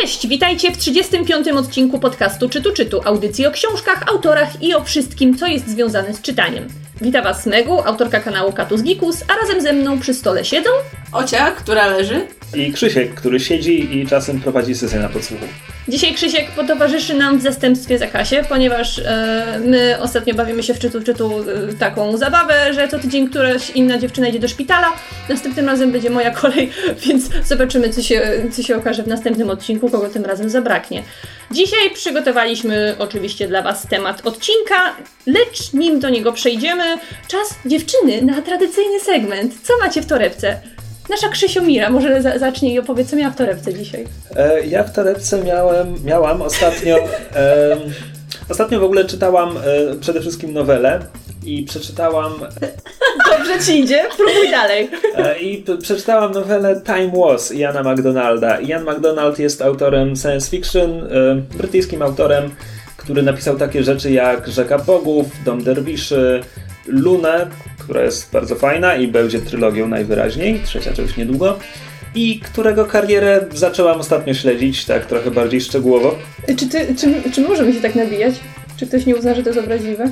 Cześć, witajcie w 35. odcinku podcastu Czytu Czytu, audycji o książkach, autorach i o wszystkim, co jest związane z czytaniem. Witam Was Smegu, autorka kanału Katus Gikus, a razem ze mną przy stole siedzą Ocia, która leży. I Krzysiek, który siedzi i czasem prowadzi sesję na podsłuchu. Dzisiaj Krzysiek potowarzyszy nam w zastępstwie Zakasie, ponieważ e, my ostatnio bawimy się w czytu czytu e, taką zabawę, że co tydzień któraś inna dziewczyna idzie do szpitala. Następnym razem będzie moja kolej, więc zobaczymy, co się, co się okaże w następnym odcinku, kogo tym razem zabraknie. Dzisiaj przygotowaliśmy oczywiście dla Was temat odcinka, lecz nim do niego przejdziemy, czas dziewczyny na tradycyjny segment. Co macie w torebce? Nasza Krzysio Mira, może za, zacznij i opowiedz, co miała w torebce dzisiaj. E, ja w torebce miałem, miałam ostatnio... E, ostatnio w ogóle czytałam e, przede wszystkim nowelę i przeczytałam... Dobrze ci idzie? Próbuj dalej. E, I przeczytałam nowelę Time Was Jana MacDonalda. Ian MacDonald jest autorem science fiction, e, brytyjskim autorem, który napisał takie rzeczy jak Rzeka Bogów, Dom Derwiszy, Lunę, która jest bardzo fajna i będzie trylogią najwyraźniej, trzecia część niedługo. I którego karierę zaczęłam ostatnio śledzić, tak trochę bardziej szczegółowo. Czy, ty, czy, czy możemy się tak nabijać? Czy ktoś nie uzna, że to jest obraźliwe?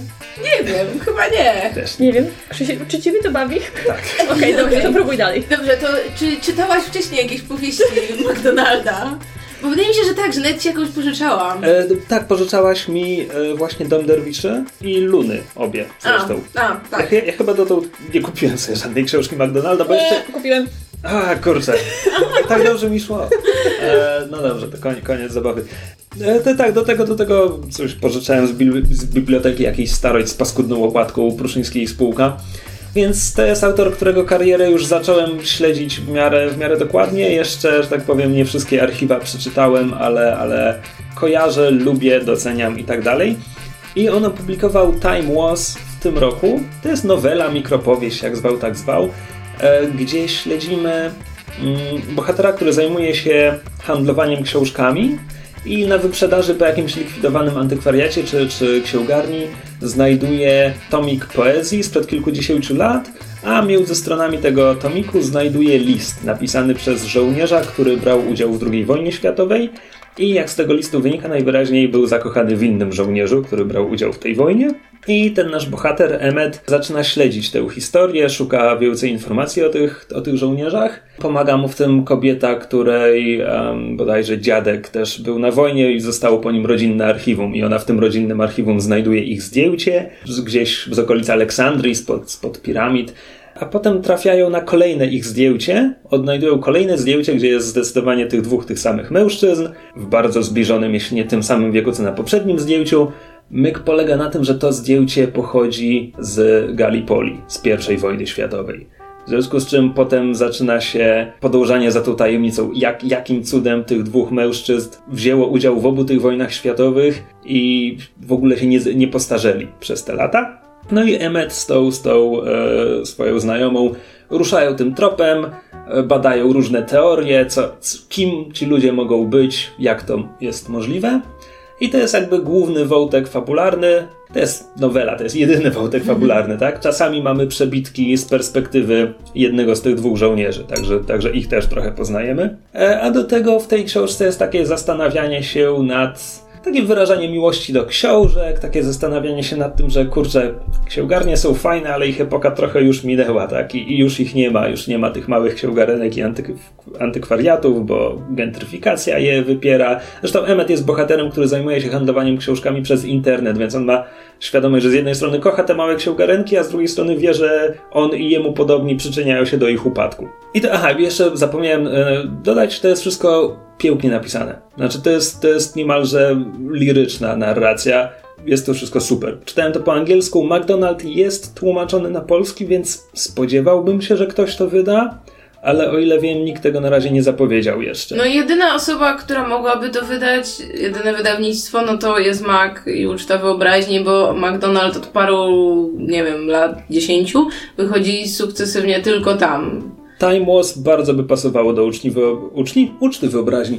Nie wiem, chyba nie. Też Nie wiem. Krzysiek, czy ciebie to bawi? Tak. Okej, dobrze, to próbuj dalej. Dobrze, to czy czytałaś wcześniej jakieś powieści McDonalda? Bo wydaje mi się, że tak, że nawet ci jakąś pożyczałam. E, tak, pożyczałaś mi e, właśnie Dom Derwiszy i Luny, obie zresztą. A, a, tak. Ja, ja chyba dotąd nie kupiłem sobie żadnej książki McDonalda, bo jeszcze... Nie, kupiłem. A, kurczę. Tak dobrze mi szło. E, no dobrze, to koniec, koniec zabawy. E, to tak, do tego, do tego coś pożyczałem z, bil- z biblioteki jakiejś starej z paskudną łopatką Pruszyńskiej i spółka. Więc to jest autor, którego karierę już zacząłem śledzić w miarę, w miarę dokładnie. Jeszcze, że tak powiem, nie wszystkie archiwa przeczytałem, ale, ale kojarzę, lubię, doceniam i tak dalej. I on opublikował Time Was w tym roku. To jest nowela, mikropowieść, jak zwał, tak zwał, e, gdzie śledzimy mm, bohatera, który zajmuje się handlowaniem książkami i na wyprzedaży po jakimś likwidowanym antykwariacie czy, czy księgarni znajduje tomik poezji sprzed kilkudziesięciu lat, a między stronami tego tomiku znajduje list napisany przez żołnierza, który brał udział w II wojnie światowej i jak z tego listu wynika, najwyraźniej był zakochany w innym żołnierzu, który brał udział w tej wojnie. I ten nasz bohater, Emmet, zaczyna śledzić tę historię, szuka więcej informacji o tych, o tych żołnierzach. Pomaga mu w tym kobieta, której um, bodajże dziadek też był na wojnie i zostało po nim rodzinne archiwum. I ona w tym rodzinnym archiwum znajduje ich zdjęcie gdzieś z okolic Aleksandrii, spod, spod piramid. A potem trafiają na kolejne ich zdjęcie, odnajdują kolejne zdjęcie, gdzie jest zdecydowanie tych dwóch tych samych mężczyzn, w bardzo zbliżonym, jeśli nie tym samym wieku, co na poprzednim zdjęciu. Myk polega na tym, że to zdjęcie pochodzi z Gallipoli, z I wojny światowej. W związku z czym potem zaczyna się podążanie za tą tajemnicą, jak, jakim cudem tych dwóch mężczyzn wzięło udział w obu tych wojnach światowych i w ogóle się nie, nie postarzeli przez te lata. No i Emmet z tą, z tą e, swoją znajomą ruszają tym tropem, e, badają różne teorie, co, kim ci ludzie mogą być, jak to jest możliwe. I to jest jakby główny wątek fabularny. To jest nowela, to jest jedyny wątek fabularny, tak? Czasami mamy przebitki z perspektywy jednego z tych dwóch żołnierzy, także, także ich też trochę poznajemy. E, a do tego w tej książce jest takie zastanawianie się nad takie wyrażanie miłości do książek, takie zastanawianie się nad tym, że kurczę, księgarnie są fajne, ale ich epoka trochę już minęła, tak? I, i już ich nie ma, już nie ma tych małych księgarenek i antyk antykwariatów, bo gentryfikacja je wypiera. Zresztą Emmet jest bohaterem, który zajmuje się handlowaniem książkami przez internet, więc on ma świadomość, że z jednej strony kocha te małe księgarenki, a z drugiej strony wie, że on i jemu podobni przyczyniają się do ich upadku. I to, aha, jeszcze zapomniałem e, dodać, to jest wszystko pięknie napisane. Znaczy, to jest, to jest niemalże liryczna narracja. Jest to wszystko super. Czytałem to po angielsku. McDonald jest tłumaczony na polski, więc spodziewałbym się, że ktoś to wyda, ale o ile wiem, nikt tego na razie nie zapowiedział jeszcze. No jedyna osoba, która mogłaby to wydać, jedyne wydawnictwo, no to jest Mac i Uczta Wyobraźni, bo McDonald od paru, nie wiem, lat dziesięciu wychodzi sukcesywnie tylko tam. Time Was bardzo by pasowało do uczni, wyo- uczni? uczty wyobraźni.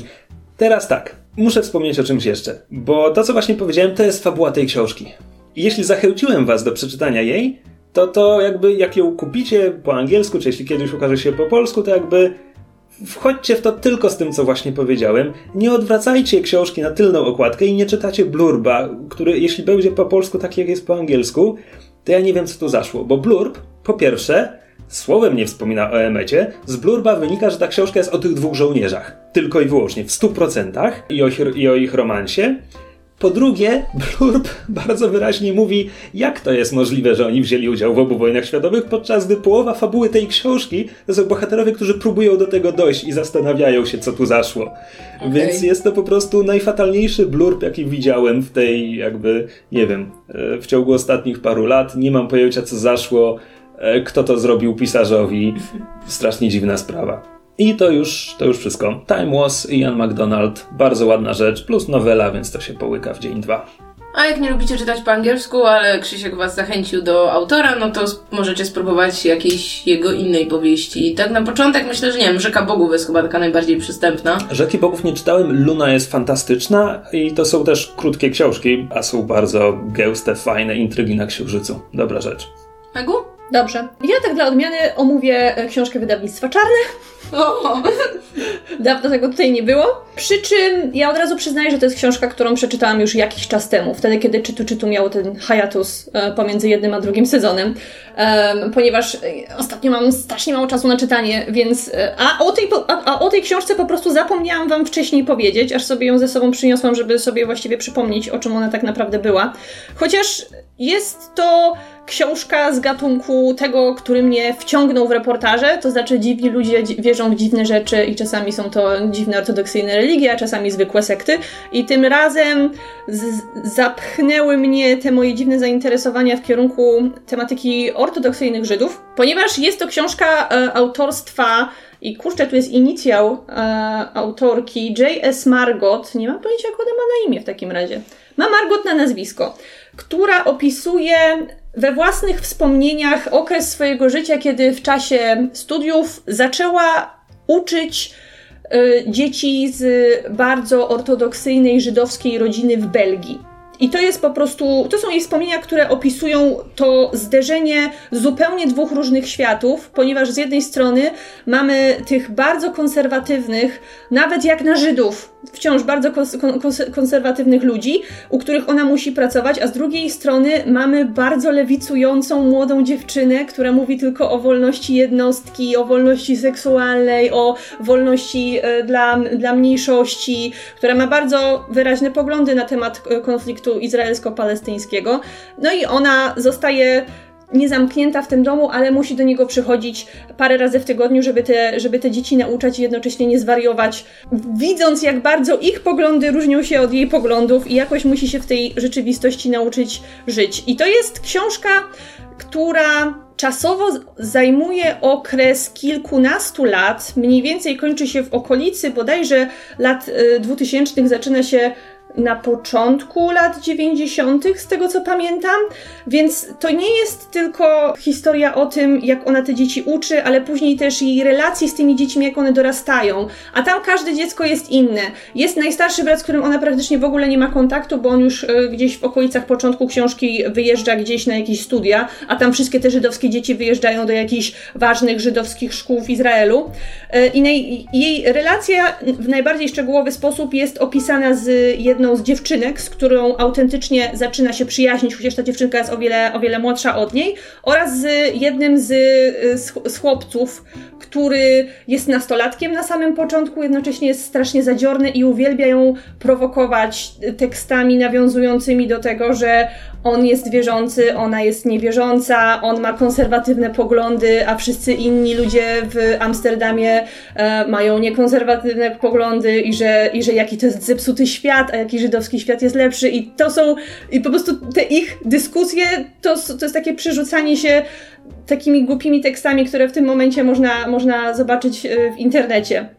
Teraz tak, muszę wspomnieć o czymś jeszcze, bo to, co właśnie powiedziałem, to jest fabuła tej książki. Jeśli zachęciłem was do przeczytania jej, to to jakby jak ją kupicie po angielsku, czy jeśli kiedyś ukaże się po polsku, to jakby wchodźcie w to tylko z tym, co właśnie powiedziałem. Nie odwracajcie książki na tylną okładkę i nie czytacie blurba, który jeśli będzie po polsku tak jak jest po angielsku, to ja nie wiem, co tu zaszło. Bo blurb, po pierwsze, słowem nie wspomina o Emecie, z blurba wynika, że ta książka jest o tych dwóch żołnierzach. Tylko i wyłącznie, w stu procentach i o, i o ich romansie. Po drugie, Blurb bardzo wyraźnie mówi, jak to jest możliwe, że oni wzięli udział w obu wojnach światowych, podczas gdy połowa fabuły tej książki to są bohaterowie, którzy próbują do tego dojść i zastanawiają się, co tu zaszło. Okay. Więc jest to po prostu najfatalniejszy blurb, jaki widziałem w tej, jakby, nie wiem, e, w ciągu ostatnich paru lat. Nie mam pojęcia, co zaszło, e, kto to zrobił pisarzowi. Strasznie dziwna sprawa. I to już, to już wszystko. Time Was, Ian McDonald, bardzo ładna rzecz, plus nowela, więc to się połyka w dzień dwa. A jak nie lubicie czytać po angielsku, ale Krzysiek was zachęcił do autora, no to możecie spróbować jakiejś jego innej powieści. Tak na początek myślę, że nie wiem, Rzeka Bogów jest chyba taka najbardziej przystępna. Rzeki Bogów nie czytałem, Luna jest fantastyczna i to są też krótkie książki, a są bardzo gęste, fajne intrygi na księżycu. Dobra rzecz. Megu? Dobrze. Ja tak dla odmiany omówię e, książkę wydawnictwa Czarne. Dawno tego tutaj nie było. Przy czym ja od razu przyznaję, że to jest książka, którą przeczytałam już jakiś czas temu, wtedy kiedy czytu czytu miało ten hiatus e, pomiędzy jednym a drugim sezonem, ponieważ e, ostatnio mam strasznie mało czasu na czytanie, więc e, a o, tej, a, a o tej książce po prostu zapomniałam wam wcześniej powiedzieć, aż sobie ją ze sobą przyniosłam, żeby sobie właściwie przypomnieć, o czym ona tak naprawdę była. Chociaż jest to książka z gatunku tego, który mnie wciągnął w reportaże, to znaczy dziwni ludzie wierzą w dziwne rzeczy i czasami są to dziwne ortodoksyjne religie, a czasami zwykłe sekty. I tym razem zapchnęły mnie te moje dziwne zainteresowania w kierunku tematyki ortodoksyjnych Żydów, ponieważ jest to książka e, autorstwa i kurczę, tu jest inicjał e, autorki J.S. Margot. Nie mam pojęcia, jak ona ma na imię w takim razie. Ma Margot na nazwisko, która opisuje we własnych wspomnieniach okres swojego życia, kiedy w czasie studiów zaczęła uczyć y, dzieci z bardzo ortodoksyjnej żydowskiej rodziny w Belgii. I to jest po prostu, to są jej wspomnienia, które opisują to zderzenie zupełnie dwóch różnych światów, ponieważ z jednej strony mamy tych bardzo konserwatywnych, nawet jak na Żydów, wciąż bardzo konserwatywnych ludzi, u których ona musi pracować, a z drugiej strony mamy bardzo lewicującą młodą dziewczynę, która mówi tylko o wolności jednostki, o wolności seksualnej, o wolności e, dla, dla mniejszości, która ma bardzo wyraźne poglądy na temat e, konfliktu izraelsko-palestyńskiego. No i ona zostaje nie zamknięta w tym domu, ale musi do niego przychodzić parę razy w tygodniu, żeby te, żeby te dzieci nauczać i jednocześnie nie zwariować, widząc jak bardzo ich poglądy różnią się od jej poglądów i jakoś musi się w tej rzeczywistości nauczyć żyć. I to jest książka, która czasowo zajmuje okres kilkunastu lat, mniej więcej kończy się w okolicy bodajże lat 2000, y, zaczyna się na początku lat 90., z tego co pamiętam, więc to nie jest tylko historia o tym, jak ona te dzieci uczy, ale później też jej relacji z tymi dziećmi, jak one dorastają. A tam każde dziecko jest inne. Jest najstarszy brat, z którym ona praktycznie w ogóle nie ma kontaktu, bo on już e, gdzieś w okolicach początku książki wyjeżdża gdzieś na jakieś studia, a tam wszystkie te żydowskie dzieci wyjeżdżają do jakichś ważnych żydowskich szkół w Izraelu. E, I jej relacja w najbardziej szczegółowy sposób jest opisana z jedną jedną z dziewczynek, z którą autentycznie zaczyna się przyjaźnić, chociaż ta dziewczynka jest o wiele, o wiele młodsza od niej, oraz z jednym z, z, z chłopców, który jest nastolatkiem na samym początku, jednocześnie jest strasznie zadziorny i uwielbia ją prowokować tekstami nawiązującymi do tego, że on jest wierzący, ona jest niewierząca, on ma konserwatywne poglądy, a wszyscy inni ludzie w Amsterdamie e, mają niekonserwatywne poglądy i że, i że jaki to jest zepsuty świat, a jaki żydowski świat jest lepszy i to są, i po prostu te ich dyskusje to, to jest takie przerzucanie się takimi głupimi tekstami, które w tym momencie można, można zobaczyć e, w internecie.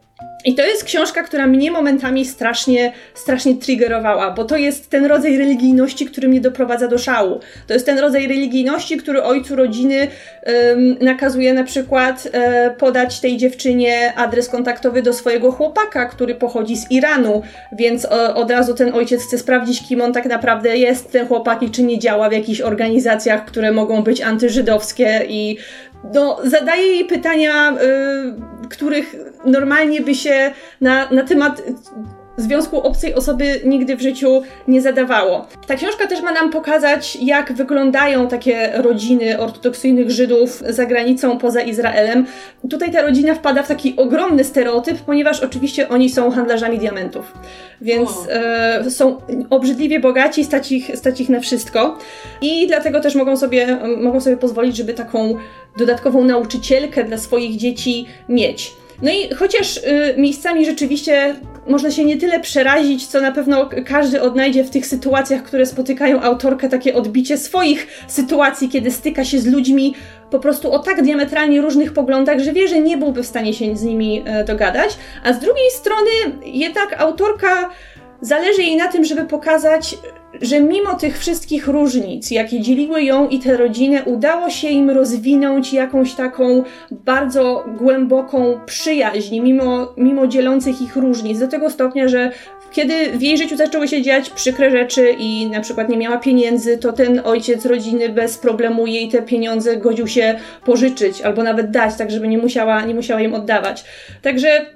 I to jest książka, która mnie momentami strasznie, strasznie triggerowała, bo to jest ten rodzaj religijności, który mnie doprowadza do szału. To jest ten rodzaj religijności, który ojcu rodziny um, nakazuje na przykład um, podać tej dziewczynie adres kontaktowy do swojego chłopaka, który pochodzi z Iranu, więc o, od razu ten ojciec chce sprawdzić, kim on tak naprawdę jest, ten chłopak i czy nie działa w jakichś organizacjach, które mogą być antyżydowskie i no, zadaje jej pytania, y, których normalnie by się na, na temat związku obcej osoby nigdy w życiu nie zadawało. Ta książka też ma nam pokazać, jak wyglądają takie rodziny ortodoksyjnych Żydów za granicą, poza Izraelem. Tutaj ta rodzina wpada w taki ogromny stereotyp, ponieważ oczywiście oni są handlarzami diamentów. Więc e, są obrzydliwie bogaci, stać ich, stać ich na wszystko. I dlatego też mogą sobie, mogą sobie pozwolić, żeby taką dodatkową nauczycielkę dla swoich dzieci mieć. No i chociaż y, miejscami rzeczywiście można się nie tyle przerazić, co na pewno każdy odnajdzie w tych sytuacjach, które spotykają autorkę, takie odbicie swoich sytuacji, kiedy styka się z ludźmi po prostu o tak diametralnie różnych poglądach, że wie, że nie byłby w stanie się z nimi e, dogadać. A z drugiej strony jednak autorka zależy jej na tym, żeby pokazać, że mimo tych wszystkich różnic, jakie dzieliły ją i tę rodzinę, udało się im rozwinąć jakąś taką bardzo głęboką przyjaźń, mimo, mimo dzielących ich różnic, do tego stopnia, że kiedy w jej życiu zaczęły się dziać przykre rzeczy i na przykład nie miała pieniędzy, to ten ojciec rodziny bez problemu jej te pieniądze godził się pożyczyć albo nawet dać, tak żeby nie musiała, nie musiała im oddawać. Także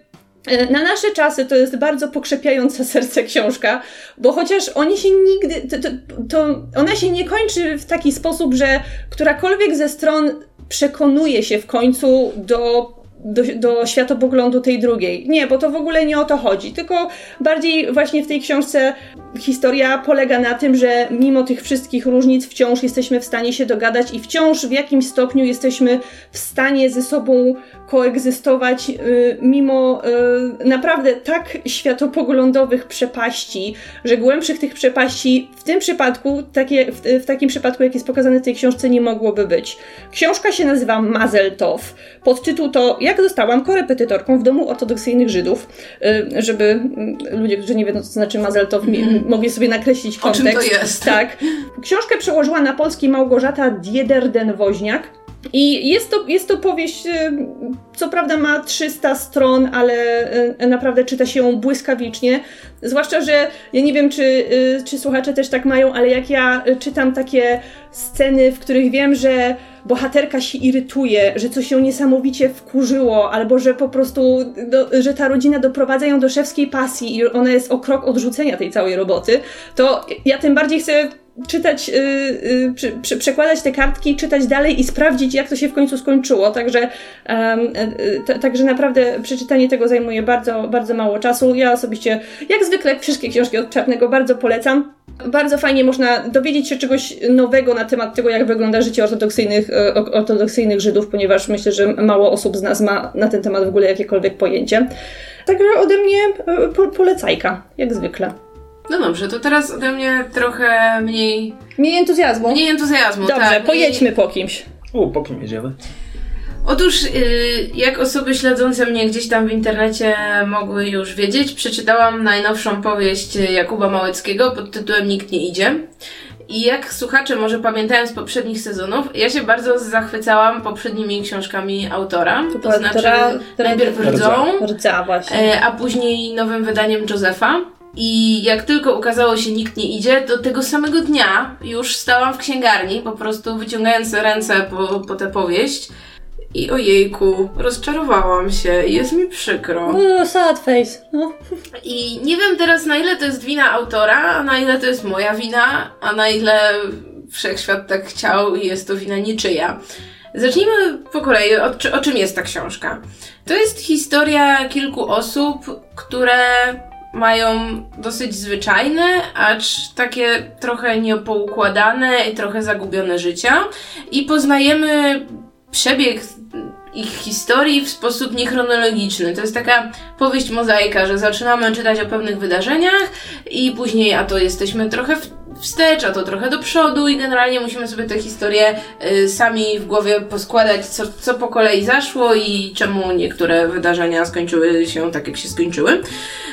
na nasze czasy to jest bardzo pokrzepiająca serce książka, bo chociaż oni się nigdy, to, to, to, ona się nie kończy w taki sposób, że którakolwiek ze stron przekonuje się w końcu do do, do światopoglądu tej drugiej. Nie, bo to w ogóle nie o to chodzi, tylko bardziej właśnie w tej książce historia polega na tym, że mimo tych wszystkich różnic wciąż jesteśmy w stanie się dogadać i wciąż w jakimś stopniu jesteśmy w stanie ze sobą koegzystować y, mimo y, naprawdę tak światopoglądowych przepaści, że głębszych tych przepaści w tym przypadku, takie, w, w takim przypadku, jak jest pokazane w tej książce, nie mogłoby być. Książka się nazywa Mazeltov. Podtytuł to Jak zostałam korepetytorką w domu ortodoksyjnych Żydów, y, żeby ludzie, którzy nie wiedzą, co znaczy Mazeltov, mm. mogli sobie nakreślić kontekst. O czym to jest? Tak. Książkę przełożyła na polski Małgorzata Diederden-Woźniak. I jest to, jest to powieść, y, co prawda ma 300 stron, ale y, naprawdę czyta się ją błyskawicznie. Zwłaszcza, że ja nie wiem, czy, y, czy słuchacze też tak mają, ale jak ja czytam takie sceny, w których wiem, że bohaterka się irytuje, że coś ją niesamowicie wkurzyło, albo że po prostu, do, że ta rodzina doprowadza ją do szewskiej pasji i ona jest o krok odrzucenia tej całej roboty, to ja tym bardziej chcę czytać, yy, yy, przy, przy, przekładać te kartki, czytać dalej i sprawdzić, jak to się w końcu skończyło. Także, yy, także naprawdę przeczytanie tego zajmuje bardzo, bardzo mało czasu. Ja osobiście, jak zwykle, wszystkie książki od Czarnego bardzo polecam. Bardzo fajnie można dowiedzieć się czegoś nowego na temat tego, jak wygląda życie ortodoksyjnych, e, ortodoksyjnych Żydów, ponieważ myślę, że mało osób z nas ma na ten temat w ogóle jakiekolwiek pojęcie. Także ode mnie e, po, polecajka, jak zwykle. No dobrze, to teraz ode mnie trochę mniej... Mniej entuzjazmu? Mniej entuzjazmu, Dobrze, tak. pojedźmy po kimś. U, po kim jedziemy? Otóż, y, jak osoby śledzące mnie gdzieś tam w internecie mogły już wiedzieć, przeczytałam najnowszą powieść Jakuba Małeckiego pod tytułem Nikt nie idzie. I jak słuchacze może pamiętają z poprzednich sezonów, ja się bardzo zachwycałam poprzednimi książkami autora. To, to znaczy tra, najpierw Rdzą, Rdza, właśnie. E, a później nowym wydaniem Józefa. I jak tylko ukazało się Nikt nie idzie, to tego samego dnia już stałam w księgarni, po prostu wyciągając ręce po, po tę powieść. I ojejku, rozczarowałam się, jest mi przykro. No, sad face, no. I nie wiem teraz na ile to jest wina autora, a na ile to jest moja wina, a na ile wszechświat tak chciał i jest to wina niczyja. Zacznijmy po kolei, o, o czym jest ta książka. To jest historia kilku osób, które mają dosyć zwyczajne, acz takie trochę niepoukładane i trochę zagubione życia. I poznajemy przebieg ich historii w sposób niechronologiczny. To jest taka powieść mozaika, że zaczynamy czytać o pewnych wydarzeniach i później a to jesteśmy trochę wstecz, a to trochę do przodu i generalnie musimy sobie tę historię y, sami w głowie poskładać, co, co po kolei zaszło i czemu niektóre wydarzenia skończyły się tak, jak się skończyły.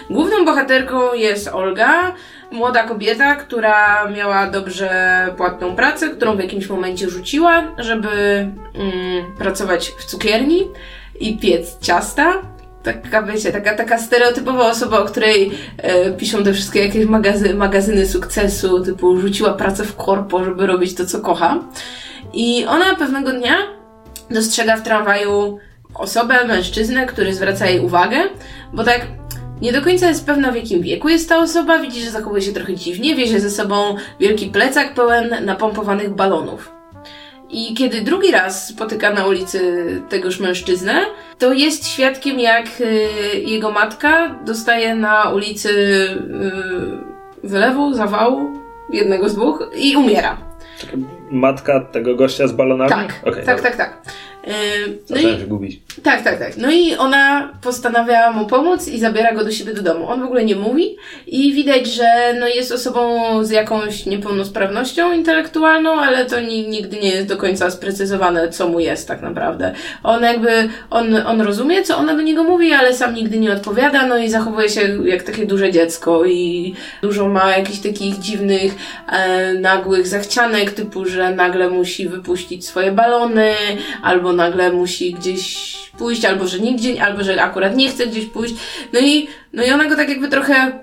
Główną bohaterką jest Olga, młoda kobieta, która miała dobrze płatną pracę, którą w jakimś momencie rzuciła, żeby mm, pracować w cukierni i piec ciasta. Taka, wiecie, taka, taka stereotypowa osoba, o której e, piszą te wszystkie jakieś magazy, magazyny sukcesu, typu rzuciła pracę w korpo, żeby robić to, co kocha. I ona pewnego dnia dostrzega w tramwaju osobę, mężczyznę, który zwraca jej uwagę, bo tak nie do końca jest pewna w jakim wieku jest ta osoba, widzi, że zachowuje się trochę dziwnie, wiezie ze sobą wielki plecak pełen napompowanych balonów. I kiedy drugi raz spotyka na ulicy tegoż mężczyznę, to jest świadkiem, jak y, jego matka dostaje na ulicy y, wylewu, zawału, jednego z dwóch i umiera. Matka tego gościa z balonami? Tak, okay, tak, tak, tak. Yy, no Zacząłem się gubić. Tak, tak, tak. No i ona postanawia mu pomóc i zabiera go do siebie do domu. On w ogóle nie mówi i widać, że no jest osobą z jakąś niepełnosprawnością intelektualną, ale to nigdy nie jest do końca sprecyzowane, co mu jest tak naprawdę. On jakby, on, on rozumie, co ona do niego mówi, ale sam nigdy nie odpowiada, no i zachowuje się jak takie duże dziecko i dużo ma jakichś takich dziwnych, e, nagłych zachcianek, typu, że nagle musi wypuścić swoje balony, albo nagle musi gdzieś pójść, albo że nigdzie, albo że akurat nie chce gdzieś pójść. No i, no i ona go tak jakby trochę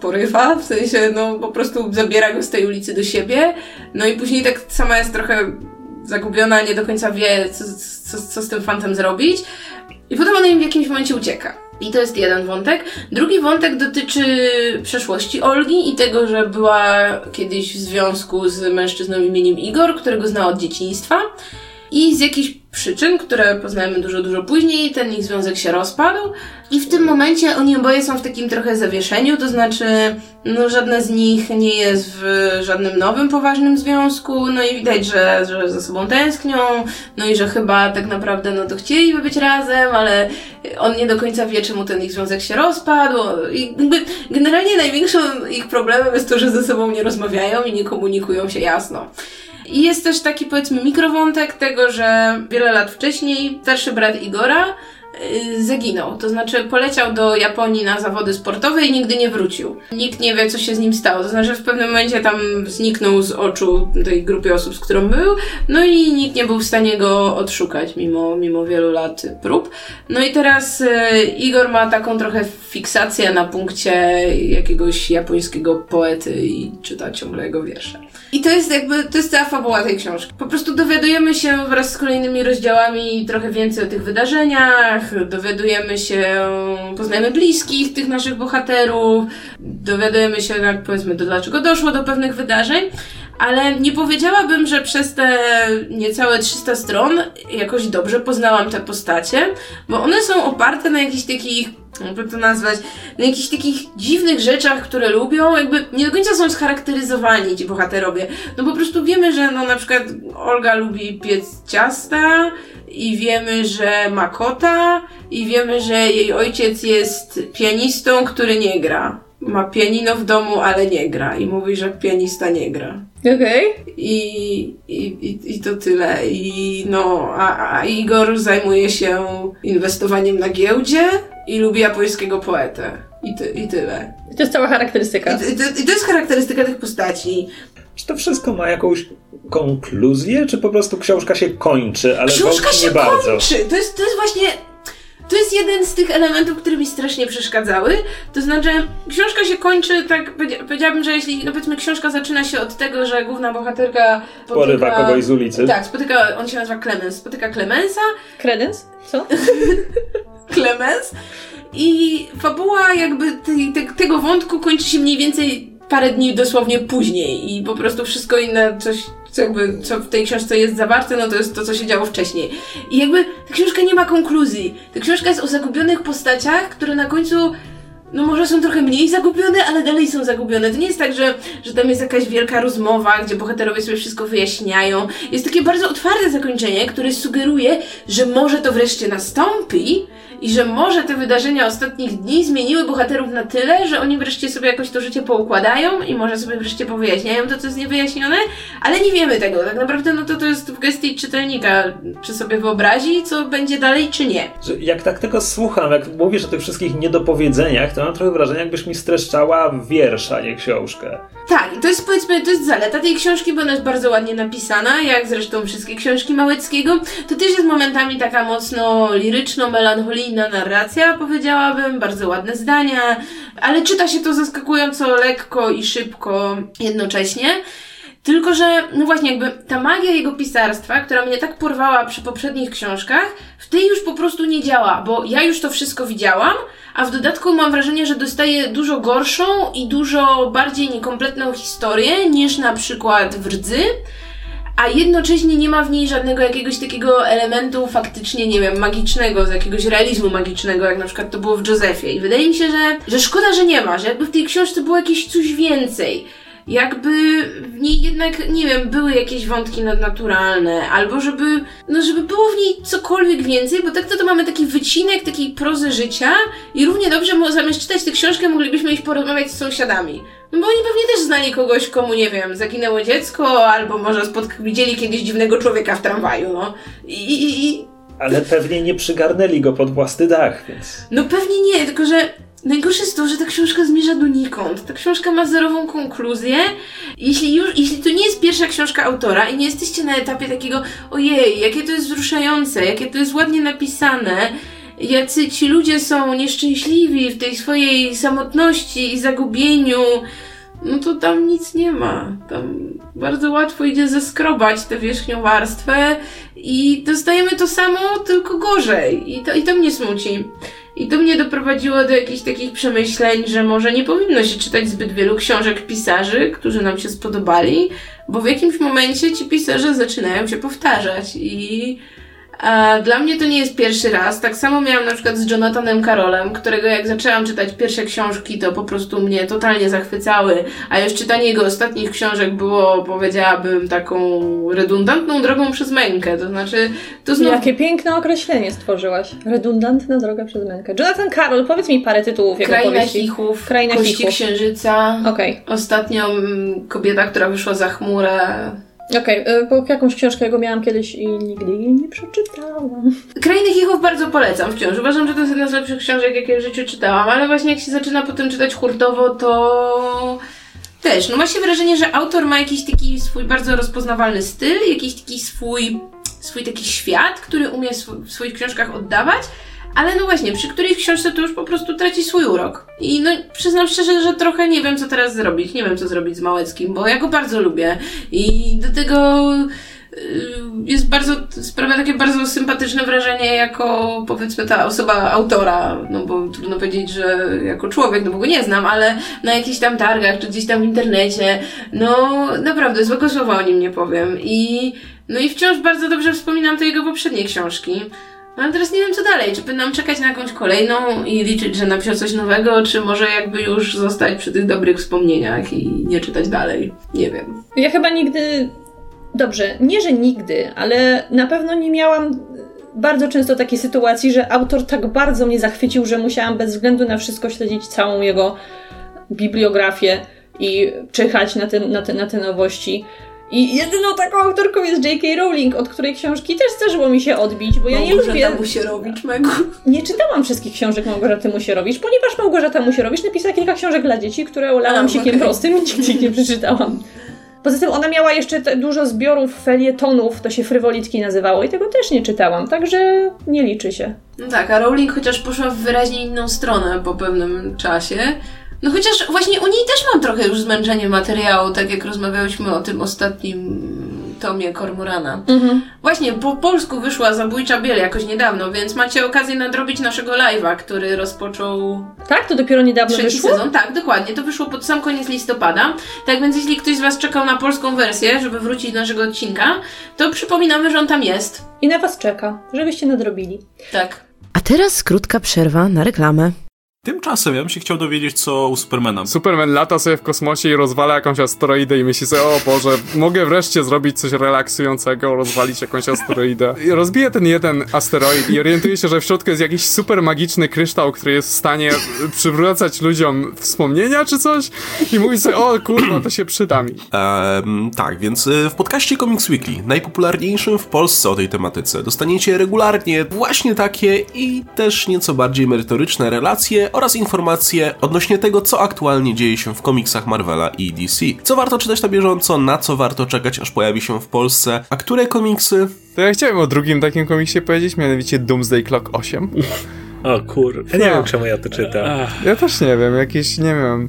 porywa, w sensie, no po prostu zabiera go z tej ulicy do siebie. No i później tak sama jest trochę zagubiona, nie do końca wie, co, co, co z tym fantem zrobić. I potem ona im w jakimś momencie ucieka. I to jest jeden wątek. Drugi wątek dotyczy przeszłości Olgi i tego, że była kiedyś w związku z mężczyzną imieniem Igor, którego znała od dzieciństwa. I z jakichś przyczyn, które poznajemy dużo, dużo później, ten ich związek się rozpadł. I w tym momencie oni oboje są w takim trochę zawieszeniu, to znaczy, no żadne z nich nie jest w żadnym nowym, poważnym związku, no i widać, że, że ze sobą tęsknią, no i że chyba tak naprawdę, no to chcieliby być razem, ale on nie do końca wie, czemu ten ich związek się rozpadł. I generalnie największym ich problemem jest to, że ze sobą nie rozmawiają i nie komunikują się jasno. I jest też taki powiedzmy mikrowątek tego, że wiele lat wcześniej starszy brat Igora y, zaginął. To znaczy poleciał do Japonii na zawody sportowe i nigdy nie wrócił. Nikt nie wie, co się z nim stało. To znaczy w pewnym momencie tam zniknął z oczu tej grupy osób, z którą był, no i nikt nie był w stanie go odszukać mimo, mimo wielu lat prób. No i teraz y, Igor ma taką trochę fiksację na punkcie jakiegoś japońskiego poety i czyta ciągle jego wiersze. I to jest jakby, to jest cała fabuła tej książki. Po prostu dowiadujemy się wraz z kolejnymi rozdziałami trochę więcej o tych wydarzeniach, dowiadujemy się, poznajemy bliskich tych naszych bohaterów, dowiadujemy się, jak powiedzmy, do dlaczego doszło do pewnych wydarzeń, ale nie powiedziałabym, że przez te niecałe 300 stron jakoś dobrze poznałam te postacie, bo one są oparte na jakichś takich jakby to nazwać, na jakichś takich dziwnych rzeczach, które lubią, jakby nie do końca są scharakteryzowani ci bohaterowie. No po prostu wiemy, że no na przykład Olga lubi piec ciasta i wiemy, że ma kota i wiemy, że jej ojciec jest pianistą, który nie gra. Ma pianino w domu, ale nie gra i mówi, że pianista nie gra. Okej. Okay. I, i, I to tyle. I no, a, a Igor zajmuje się inwestowaniem na giełdzie i lubi japońskiego poetę. I, ty, i tyle. I to jest cała charakterystyka. I, i, to, I to jest charakterystyka tych postaci. Czy to wszystko ma jakąś konkluzję, czy po prostu książka się kończy, ale książka się nie bardzo? kończy! To jest, to jest właśnie to jest jeden z tych elementów, które mi strasznie przeszkadzały. To znaczy, książka się kończy, tak powiedziałabym, że jeśli, no powiedzmy, książka zaczyna się od tego, że główna bohaterka spotyka, Porywa kogoś z ulicy. Tak, spotyka, on się nazywa Clemens, spotyka Clemensa. Credence? Co? Clemens. I fabuła jakby te, te, tego wątku kończy się mniej więcej parę dni dosłownie później i po prostu wszystko inne, coś, co jakby, co w tej książce jest zawarte, no to jest to, co się działo wcześniej. I jakby ta książka nie ma konkluzji. Ta książka jest o zagubionych postaciach, które na końcu no może są trochę mniej zagubione, ale dalej są zagubione. To nie jest tak, że, że tam jest jakaś wielka rozmowa, gdzie bohaterowie sobie wszystko wyjaśniają. Jest takie bardzo otwarte zakończenie, które sugeruje, że może to wreszcie nastąpi, i że może te wydarzenia ostatnich dni zmieniły bohaterów na tyle, że oni wreszcie sobie jakoś to życie poukładają i może sobie wreszcie powyjaśniają to, co jest niewyjaśnione, ale nie wiemy tego. Tak naprawdę no to to jest w gestii czytelnika, czy sobie wyobrazi, co będzie dalej, czy nie. Jak tak tego słucham, jak mówisz o tych wszystkich niedopowiedzeniach, to mam trochę wrażenie, jakbyś mi streszczała wiersza, nie książkę. Tak, i to jest powiedzmy, to jest zaleta tej książki, bo ona jest bardzo ładnie napisana, jak zresztą wszystkie książki Małeckiego. To też jest momentami taka mocno liryczno-melancholijna narracja, powiedziałabym, bardzo ładne zdania, ale czyta się to zaskakująco lekko i szybko jednocześnie. Tylko, że no właśnie jakby ta magia jego pisarstwa, która mnie tak porwała przy poprzednich książkach, w tej już po prostu nie działa, bo ja już to wszystko widziałam, a w dodatku mam wrażenie, że dostaję dużo gorszą i dużo bardziej niekompletną historię niż na przykład w Rdzy, a jednocześnie nie ma w niej żadnego jakiegoś takiego elementu faktycznie, nie wiem, magicznego, z jakiegoś realizmu magicznego, jak na przykład to było w Josephie. I wydaje mi się, że, że szkoda, że nie ma, że jakby w tej książce było jakieś coś więcej jakby w niej jednak, nie wiem, były jakieś wątki nadnaturalne, albo żeby, no żeby było w niej cokolwiek więcej, bo tak to, to mamy taki wycinek takiej prozy życia i równie dobrze zamiast czytać tę książkę moglibyśmy iść porozmawiać z sąsiadami. No bo oni pewnie też znali kogoś, komu, nie wiem, zaginęło dziecko, albo może spotka- widzieli kiedyś dziwnego człowieka w tramwaju, no. I, i, i... Ale pewnie nie przygarnęli go pod własny dach, więc... No pewnie nie, tylko że Najgorsze jest to, że ta książka zmierza donikąd. Ta książka ma zerową konkluzję. Jeśli już, jeśli to nie jest pierwsza książka autora i nie jesteście na etapie takiego, ojej, jakie to jest wzruszające, jakie to jest ładnie napisane, jacy ci ludzie są nieszczęśliwi w tej swojej samotności i zagubieniu, no to tam nic nie ma. Tam bardzo łatwo idzie zeskrobać tę wierzchnią warstwę i dostajemy to samo, tylko gorzej. I to, i to mnie smuci. I to mnie doprowadziło do jakichś takich przemyśleń, że może nie powinno się czytać zbyt wielu książek pisarzy, którzy nam się spodobali, bo w jakimś momencie ci pisarze zaczynają się powtarzać i dla mnie to nie jest pierwszy raz. Tak samo miałam na przykład z Jonathanem Carolem, którego jak zaczęłam czytać pierwsze książki, to po prostu mnie totalnie zachwycały, a już czytanie jego ostatnich książek było, powiedziałabym, taką redundantną drogą przez mękę. To znaczy, to znów... Jakie piękne określenie stworzyłaś. Redundantna droga przez mękę. Jonathan Carol, powiedz mi parę tytułów jego Kraina powieści. Chichów, Kraina Kości Chichów. Księżyca. Okej. Ostatnio mm, kobieta, która wyszła za chmurę. Okej, y, bo jakąś książkę jego miałam kiedyś i nigdy jej nie przeczytałam. Krainy Chichów bardzo polecam wciąż. Uważam, że to jest jedna z lepszych książek, jakie w życiu czytałam, ale właśnie jak się zaczyna potem czytać hurtowo, to też. No ma się wrażenie, że autor ma jakiś taki swój bardzo rozpoznawalny styl, jakiś taki swój, swój taki świat, który umie w swoich książkach oddawać, ale no właśnie, przy której książce to już po prostu traci swój urok. I no przyznam szczerze, że trochę nie wiem, co teraz zrobić. Nie wiem, co zrobić z Małeckim, bo ja go bardzo lubię. I do tego y, jest bardzo, sprawia takie bardzo sympatyczne wrażenie jako powiedzmy ta osoba autora, no bo trudno powiedzieć, że jako człowiek, no bo go nie znam, ale na jakichś tam targach, czy gdzieś tam w internecie, no naprawdę złego słowa o nim nie powiem. I no i wciąż bardzo dobrze wspominam te jego poprzednie książki. Ale teraz nie wiem co dalej, czy będę czekać na jakąś kolejną i liczyć, że napisze coś nowego, czy może jakby już zostać przy tych dobrych wspomnieniach i nie czytać dalej. Nie wiem. Ja chyba nigdy. Dobrze, nie że nigdy, ale na pewno nie miałam bardzo często takiej sytuacji, że autor tak bardzo mnie zachwycił, że musiałam bez względu na wszystko śledzić całą jego bibliografię i czyhać na te, na te, na te nowości. I jedyną taką autorką jest J.K. Rowling, od której książki też zdarzyło mi się odbić, bo ja nie lubię... Musierowicz, Megu. Nie czytałam wszystkich książek Małgorzaty Musierowicz, ponieważ Małgorzata Musierowicz napisała kilka książek dla dzieci, które olałam A, sikiem okej. prostym i nigdy nie przeczytałam. Poza tym ona miała jeszcze dużo zbiorów felietonów, to się frywolitki nazywało i tego też nie czytałam, także nie liczy się. No tak, a Rowling chociaż poszła w wyraźnie inną stronę po pewnym czasie. No chociaż właśnie u niej też mam trochę już zmęczenie materiału, tak jak rozmawiałyśmy o tym ostatnim tomie Kormorana. Właśnie, po polsku wyszła Zabójcza Biel jakoś niedawno, więc macie okazję nadrobić naszego live'a, który rozpoczął Tak? To dopiero niedawno trzeci wyszło? sezon. Tak, dokładnie. To wyszło pod sam koniec listopada. Tak więc jeśli ktoś z Was czekał na polską wersję, żeby wrócić do naszego odcinka, to przypominamy, że on tam jest. I na was czeka, żebyście nadrobili. Tak. A teraz krótka przerwa na reklamę. Tymczasem ja bym się chciał dowiedzieć, co u Supermana. Superman lata sobie w kosmosie i rozwala jakąś asteroidę i myśli sobie, o Boże, mogę wreszcie zrobić coś relaksującego, rozwalić jakąś asteroidę. I rozbije ten jeden asteroid i orientuje się, że w środku jest jakiś super magiczny kryształ, który jest w stanie przywracać ludziom wspomnienia czy coś i mówi sobie, o kurwa, to się przyda mi. Ehm, tak, więc y, w podcaście Comics Weekly, najpopularniejszym w Polsce o tej tematyce, dostaniecie regularnie właśnie takie i też nieco bardziej merytoryczne relacje oraz informacje odnośnie tego, co aktualnie dzieje się w komiksach Marvela i DC. Co warto czytać na bieżąco, na co warto czekać, aż pojawi się w Polsce, a które komiksy To ja chciałem o drugim takim komiksie powiedzieć, mianowicie Doomsday Clock 8. O kur... Ja nie wiem, czemu ja to czytam. Ja też nie wiem, jakieś, nie wiem...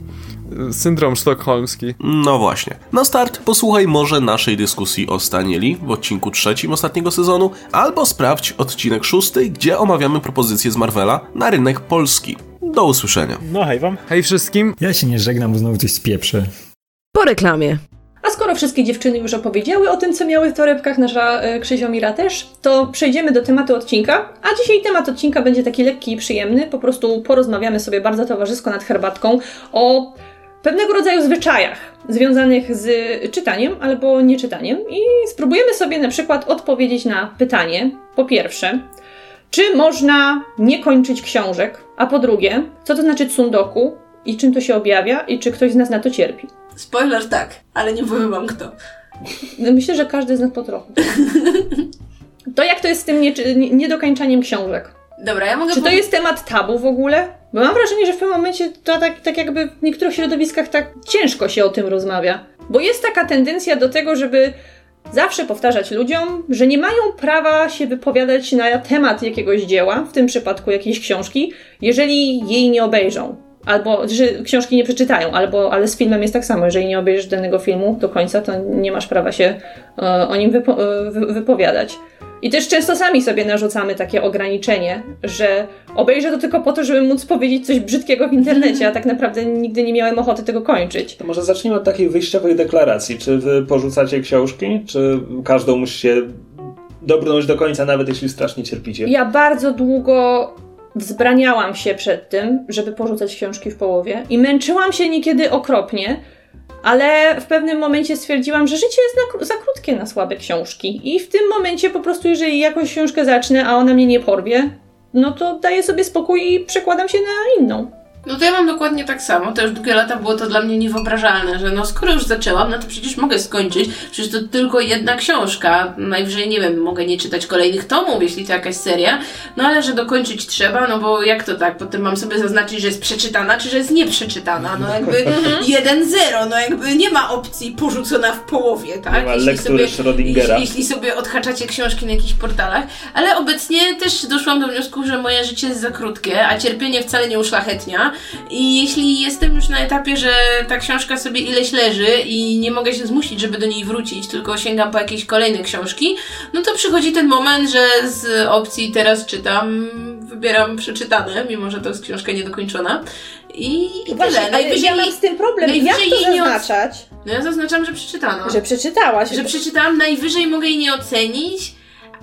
syndrom sztokholmski. No właśnie. Na start posłuchaj może naszej dyskusji o Stanieli w odcinku trzecim ostatniego sezonu, albo sprawdź odcinek szósty, gdzie omawiamy propozycje z Marvela na rynek polski. Do usłyszenia. No hej wam. Hej wszystkim! Ja się nie żegnam, bo znowu coś spieprzę. Po reklamie. A skoro wszystkie dziewczyny już opowiedziały o tym, co miały w torebkach, nasza y, Krzyziomira też, to przejdziemy do tematu odcinka. A dzisiaj temat odcinka będzie taki lekki i przyjemny. Po prostu porozmawiamy sobie bardzo towarzysko nad herbatką o pewnego rodzaju zwyczajach związanych z czytaniem albo nieczytaniem i spróbujemy sobie na przykład odpowiedzieć na pytanie, po pierwsze, czy można nie kończyć książek, a po drugie, co to znaczy tsundoku i czym to się objawia i czy ktoś z nas na to cierpi. Spoiler tak, ale nie powiem wam kto. Myślę, że każdy z nas po trochu. To jak to jest z tym nie, nie- niedokończaniem książek? Dobra, ja mogę Czy to jest temat tabu w ogóle? Bo mam wrażenie, że w pewnym momencie to tak, tak jakby w niektórych środowiskach tak ciężko się o tym rozmawia. Bo jest taka tendencja do tego, żeby zawsze powtarzać ludziom, że nie mają prawa się wypowiadać na temat jakiegoś dzieła, w tym przypadku jakiejś książki, jeżeli jej nie obejrzą. Albo, że książki nie przeczytają, albo, ale z filmem jest tak samo. Jeżeli nie obejrzysz danego filmu do końca, to nie masz prawa się e, o nim wypo, e, wy, wypowiadać. I też często sami sobie narzucamy takie ograniczenie, że obejrzę to tylko po to, żeby móc powiedzieć coś brzydkiego w internecie, a tak naprawdę nigdy nie miałem ochoty tego kończyć. To może zacznijmy od takich wyjściowych deklaracji. Czy wy porzucacie książki, czy każdą musicie dobrnąć do końca, nawet jeśli strasznie cierpicie? Ja bardzo długo wzbraniałam się przed tym, żeby porzucać książki w połowie i męczyłam się niekiedy okropnie, ale w pewnym momencie stwierdziłam, że życie jest za krótkie na słabe książki i w tym momencie po prostu, jeżeli jakąś książkę zacznę, a ona mnie nie porwie, no to daję sobie spokój i przekładam się na inną. No to ja mam dokładnie tak samo. To już długie lata było to dla mnie niewyobrażalne, że no skoro już zaczęłam, no to przecież mogę skończyć. Przecież to tylko jedna książka. Najwyżej, nie wiem, mogę nie czytać kolejnych tomów, jeśli to jakaś seria. No ale że dokończyć trzeba, no bo jak to tak? Potem mam sobie zaznaczyć, że jest przeczytana, czy że jest nieprzeczytana. No jakby 1-0, no jakby nie ma opcji porzucona w połowie, tak? Nie ma lektury Schrödingera. jeśli, jeśli sobie odhaczacie książki na jakichś portalach, ale obecnie też doszłam do wniosku, że moje życie jest za krótkie, a cierpienie wcale nie uszlachetnia. I jeśli jestem już na etapie, że ta książka sobie ileś leży i nie mogę się zmusić, żeby do niej wrócić, tylko sięgam po jakieś kolejne książki, no to przychodzi ten moment, że z opcji teraz czytam, wybieram przeczytane, mimo że to jest książka niedokończona. I, Właśnie, tyle. ale ja mam z tym problem. Jak najwyżej to nie od- zaznaczać? No ja zaznaczam, że przeczytano. Że przeczytałaś. Że przeczytałam, najwyżej mogę jej nie ocenić,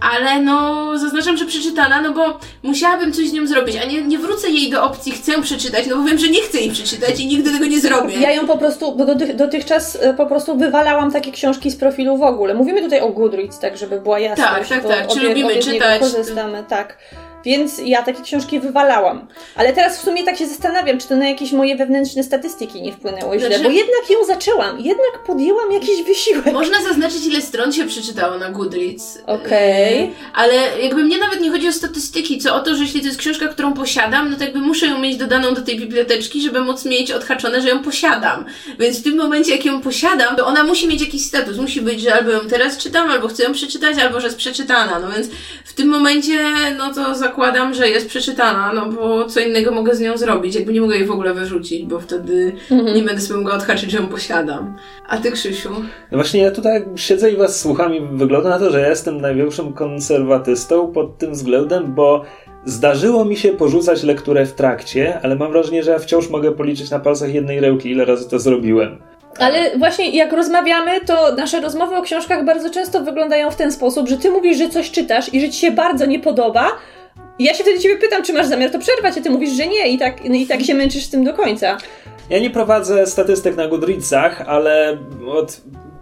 ale no zaznaczam, że przeczytana, no bo musiałabym coś z nią zrobić, a nie, nie wrócę jej do opcji chcę przeczytać, no bo wiem, że nie chcę jej przeczytać i nigdy tego nie zrobię. Ja ją po prostu, bo dotych, dotychczas e, po prostu wywalałam takie książki z profilu w ogóle. Mówimy tutaj o Goodreads, tak żeby była jasność. Tak, tak, tak. Czy obie, lubimy obie czytać? korzystamy, tak. Więc ja takie książki wywalałam. Ale teraz w sumie tak się zastanawiam, czy to na jakieś moje wewnętrzne statystyki nie wpłynęło źle, Znaczy- bo jednak ją zaczęłam, jednak podjęłam jakiś wysiłek. Można zaznaczyć, ile stron się przeczytało na Goodreads. Okej. Yy, Ale jakby mnie nawet nie chodzi o statystyki, co o to, że jeśli to jest książka, którą posiadam, no to jakby muszę ją mieć dodaną do tej biblioteczki, żeby móc mieć odhaczone, że ją posiadam. Więc w tym momencie, jak ją posiadam, to ona musi mieć jakiś status. Musi być, że albo ją teraz czytam, albo chcę ją przeczytać, albo że jest przeczytana. No więc w tym momencie, no to zakładam, że jest przeczytana, no bo co innego mogę z nią zrobić. Jakby nie mogę jej w ogóle wyrzucić, bo wtedy nie będę sobie mogła odhaczyć, że ją posiadam. A ty, Krzysiu? No właśnie ja tutaj siedzę i was słucham i wygląda na to, że ja jestem największym konserwatystą pod tym względem, bo zdarzyło mi się porzucać lekturę w trakcie, ale mam wrażenie, że ja wciąż mogę policzyć na palcach jednej ręki, ile razy to zrobiłem. Ale właśnie jak rozmawiamy, to nasze rozmowy o książkach bardzo często wyglądają w ten sposób, że ty mówisz, że coś czytasz i że ci się bardzo nie podoba. I ja się wtedy ciebie pytam, czy masz zamiar to przerwać, a ty mówisz, że nie i tak, no i tak się męczysz z tym do końca. Ja nie prowadzę statystyk na Goodreadsach, ale od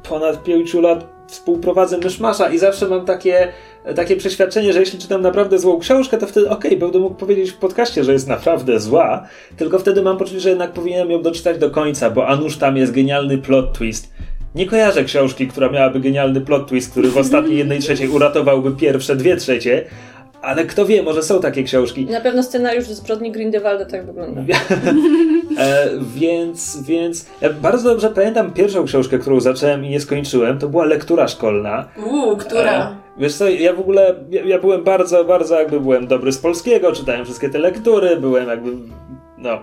ponad pięciu lat współprowadzę Myszmasza i zawsze mam takie, takie przeświadczenie, że jeśli czytam naprawdę złą książkę, to wtedy okej, będę mógł powiedzieć w podcaście, że jest naprawdę zła, tylko wtedy mam poczucie, że jednak powinienem ją doczytać do końca, bo a nuż tam jest genialny plot twist. Nie kojarzę książki, która miałaby genialny plot twist, który w ostatniej jednej trzeciej uratowałby pierwsze dwie trzecie, ale kto wie, może są takie książki. I na pewno scenariusz z Zbrodni Grindelwalda tak wygląda. E, więc, więc ja bardzo dobrze pamiętam pierwszą książkę, którą zacząłem i nie skończyłem. To była lektura szkolna. Uuu, która? E, wiesz co, ja w ogóle, ja, ja byłem bardzo, bardzo jakby byłem dobry z polskiego, czytałem wszystkie te lektury, byłem jakby No.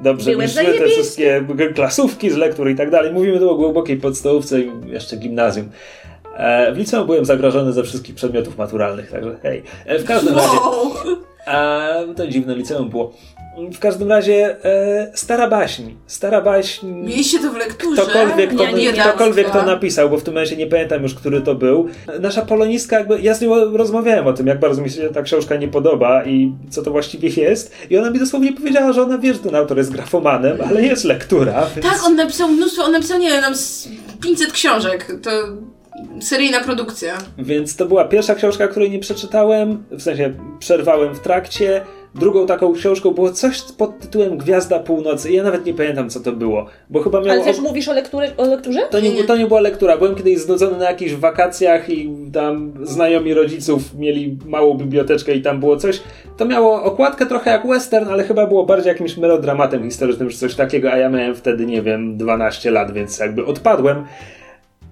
Dobrze, Byłem szły te wszystkie klasówki z lektur i tak dalej. Mówimy tu o głębokiej podstawówce i jeszcze gimnazjum. E, w liceum byłem zagrożony ze wszystkich przedmiotów maturalnych, także hej. E, w każdym razie... Wow. A to dziwne liceum było. W każdym razie e, stara baśń. Stara baśń. Mieliście to w lekturze? Ktokolwiek, to, Ja ktokolwiek to napisał, bo w tym momencie nie pamiętam już, który to był. Nasza polonistka, jakby ja z nią rozmawiałem o tym, jak bardzo mi się ta książka nie podoba i co to właściwie jest. I ona mi dosłownie powiedziała, że ona wie, że ten autor jest grafomanem, ale jest lektura. Więc... Tak, on napisał mnóstwo, on napisał, nie wiem, nam z 500 książek. To seryjna produkcja. Więc to była pierwsza książka, której nie przeczytałem, w sensie przerwałem w trakcie. Drugą taką książką było coś pod tytułem Gwiazda Północy i ja nawet nie pamiętam, co to było, bo chyba miało... Ale też mówisz o, lekturze, o lekturze? To nie, to nie była lektura. Byłem kiedyś znudzony na jakichś wakacjach i tam znajomi rodziców mieli małą biblioteczkę i tam było coś. To miało okładkę trochę jak western, ale chyba było bardziej jakimś melodramatem historycznym czy coś takiego, a ja miałem wtedy, nie wiem, 12 lat, więc jakby odpadłem.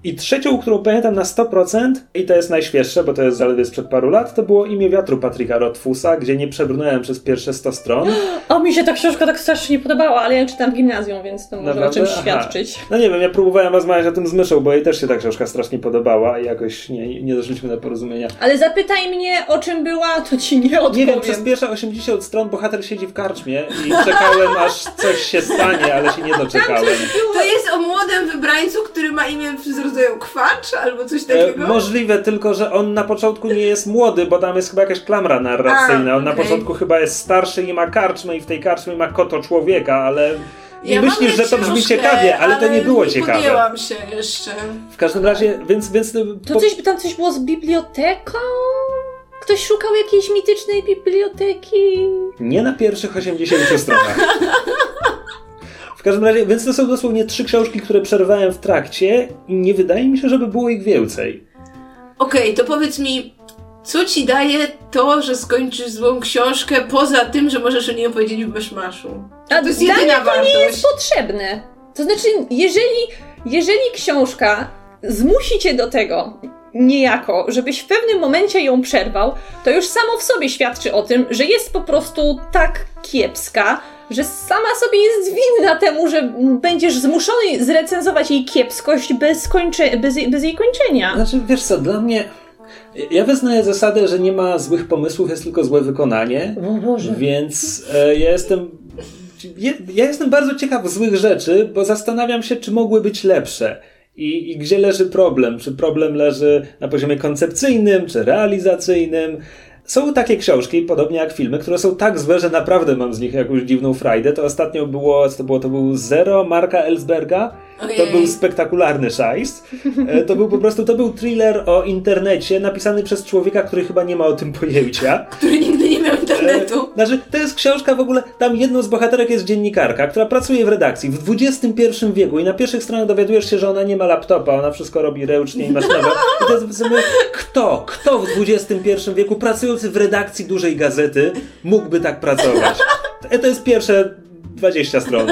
I trzecią, którą pamiętam na 100% i to jest najświeższe, bo to jest zaledwie sprzed paru lat, to było Imię Wiatru Patryka Rothfusa, gdzie nie przebrnąłem przez pierwsze 100 stron. O, mi się ta książka tak strasznie nie podobała, ale ja czytam w gimnazjum, więc to może Naprawdę? o czymś Aha. świadczyć. No nie wiem, ja próbowałem rozmawiać o tym z myszą, bo jej też się ta książka strasznie podobała i jakoś nie, nie doszliśmy do porozumienia. Ale zapytaj mnie, o czym była, to ci nie odpowiem. Nie wiem, przez pierwsze 80 stron bohater siedzi w karczmie i czekałem, aż coś się stanie, ale się nie doczekałem. To jest o młodym wybrańcu, który ma imię z rodzaju kwacz albo coś E, takiego? możliwe, tylko że on na początku nie jest młody, bo tam jest chyba jakaś klamra narracyjna. On na początku chyba jest starszy i ma karczmę i w tej karczmie ma koto człowieka, ale nie Ja myślisz, że to brzmi książkę, ciekawie, ale to nie było nie ciekawe. podjęłam się jeszcze. W każdym razie, więc... więc To coś, tam coś było z biblioteką? Ktoś szukał jakiejś mitycznej biblioteki? Nie na pierwszych 80 stronach. W każdym razie, więc to są dosłownie trzy książki, które przerwałem w trakcie i nie wydaje mi się, żeby było ich więcej. Okej, to powiedz mi, co ci daje to, że skończysz złą książkę, poza tym, że możesz o niej opowiedzieć w Beszmaszu? A To jest dla jedyna mnie to nie jest potrzebne. To znaczy, jeżeli, jeżeli książka zmusi cię do tego niejako, żebyś w pewnym momencie ją przerwał, to już samo w sobie świadczy o tym, że jest po prostu tak kiepska, że sama sobie jest winna temu, że będziesz zmuszony zrecenzować jej kiepskość bez, bez, bez jej kończenia. Znaczy, wiesz co, dla mnie... Ja wyznaję zasadę, że nie ma złych pomysłów, jest tylko złe wykonanie. O Boże. Więc e, ja jestem. Ja, ja jestem bardzo ciekaw złych rzeczy, bo zastanawiam się, czy mogły być lepsze. I, I gdzie leży problem? Czy problem leży na poziomie koncepcyjnym, czy realizacyjnym? Są takie książki, podobnie jak filmy, które są tak złe, że naprawdę mam z nich jakąś dziwną frajdę. To ostatnio było, co to było? To był Zero Marka Ellsberga. To był spektakularny szajs. E, To był po prostu, to był thriller o internecie napisany przez człowieka, który chyba nie ma o tym pojęcia. Który nigdy internetu. E, Znaczy, to jest książka w ogóle, tam jedną z bohaterek jest dziennikarka, która pracuje w redakcji w XXI wieku i na pierwszych stronach dowiadujesz się, że ona nie ma laptopa, ona wszystko robi ręcznie i maszynowo. I to jest sobie, kto, kto w XXI wieku pracujący w redakcji dużej gazety mógłby tak pracować? E, To jest pierwsze 20 stron,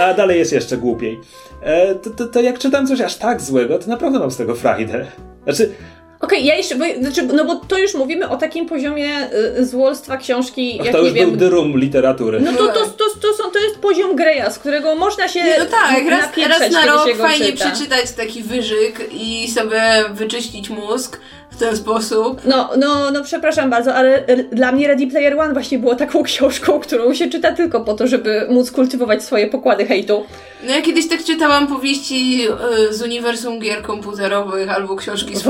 a dalej jest jeszcze głupiej. E, To, to, to jak czytam coś aż tak złego, to naprawdę mam z tego frajdę. Znaczy, Okej, ja jeszcze, bo, znaczy, no bo to już mówimy o takim poziomie y, złolstwa książki, ach, jak to nie już wiem... był drum literatury. No to, to, to, to, są, to jest poziom Greya, z którego można się no tak, raz, raz na rok fajnie czyta. przeczytać taki wyżyk i sobie wyczyścić mózg w ten sposób. No, no, no przepraszam bardzo, ale r- dla mnie Ready Player One właśnie było taką książką, którą się czyta tylko po to, żeby móc kultywować swoje pokłady hejtu. No ja kiedyś tak czytałam powieści y, z uniwersum gier komputerowych albo książki z.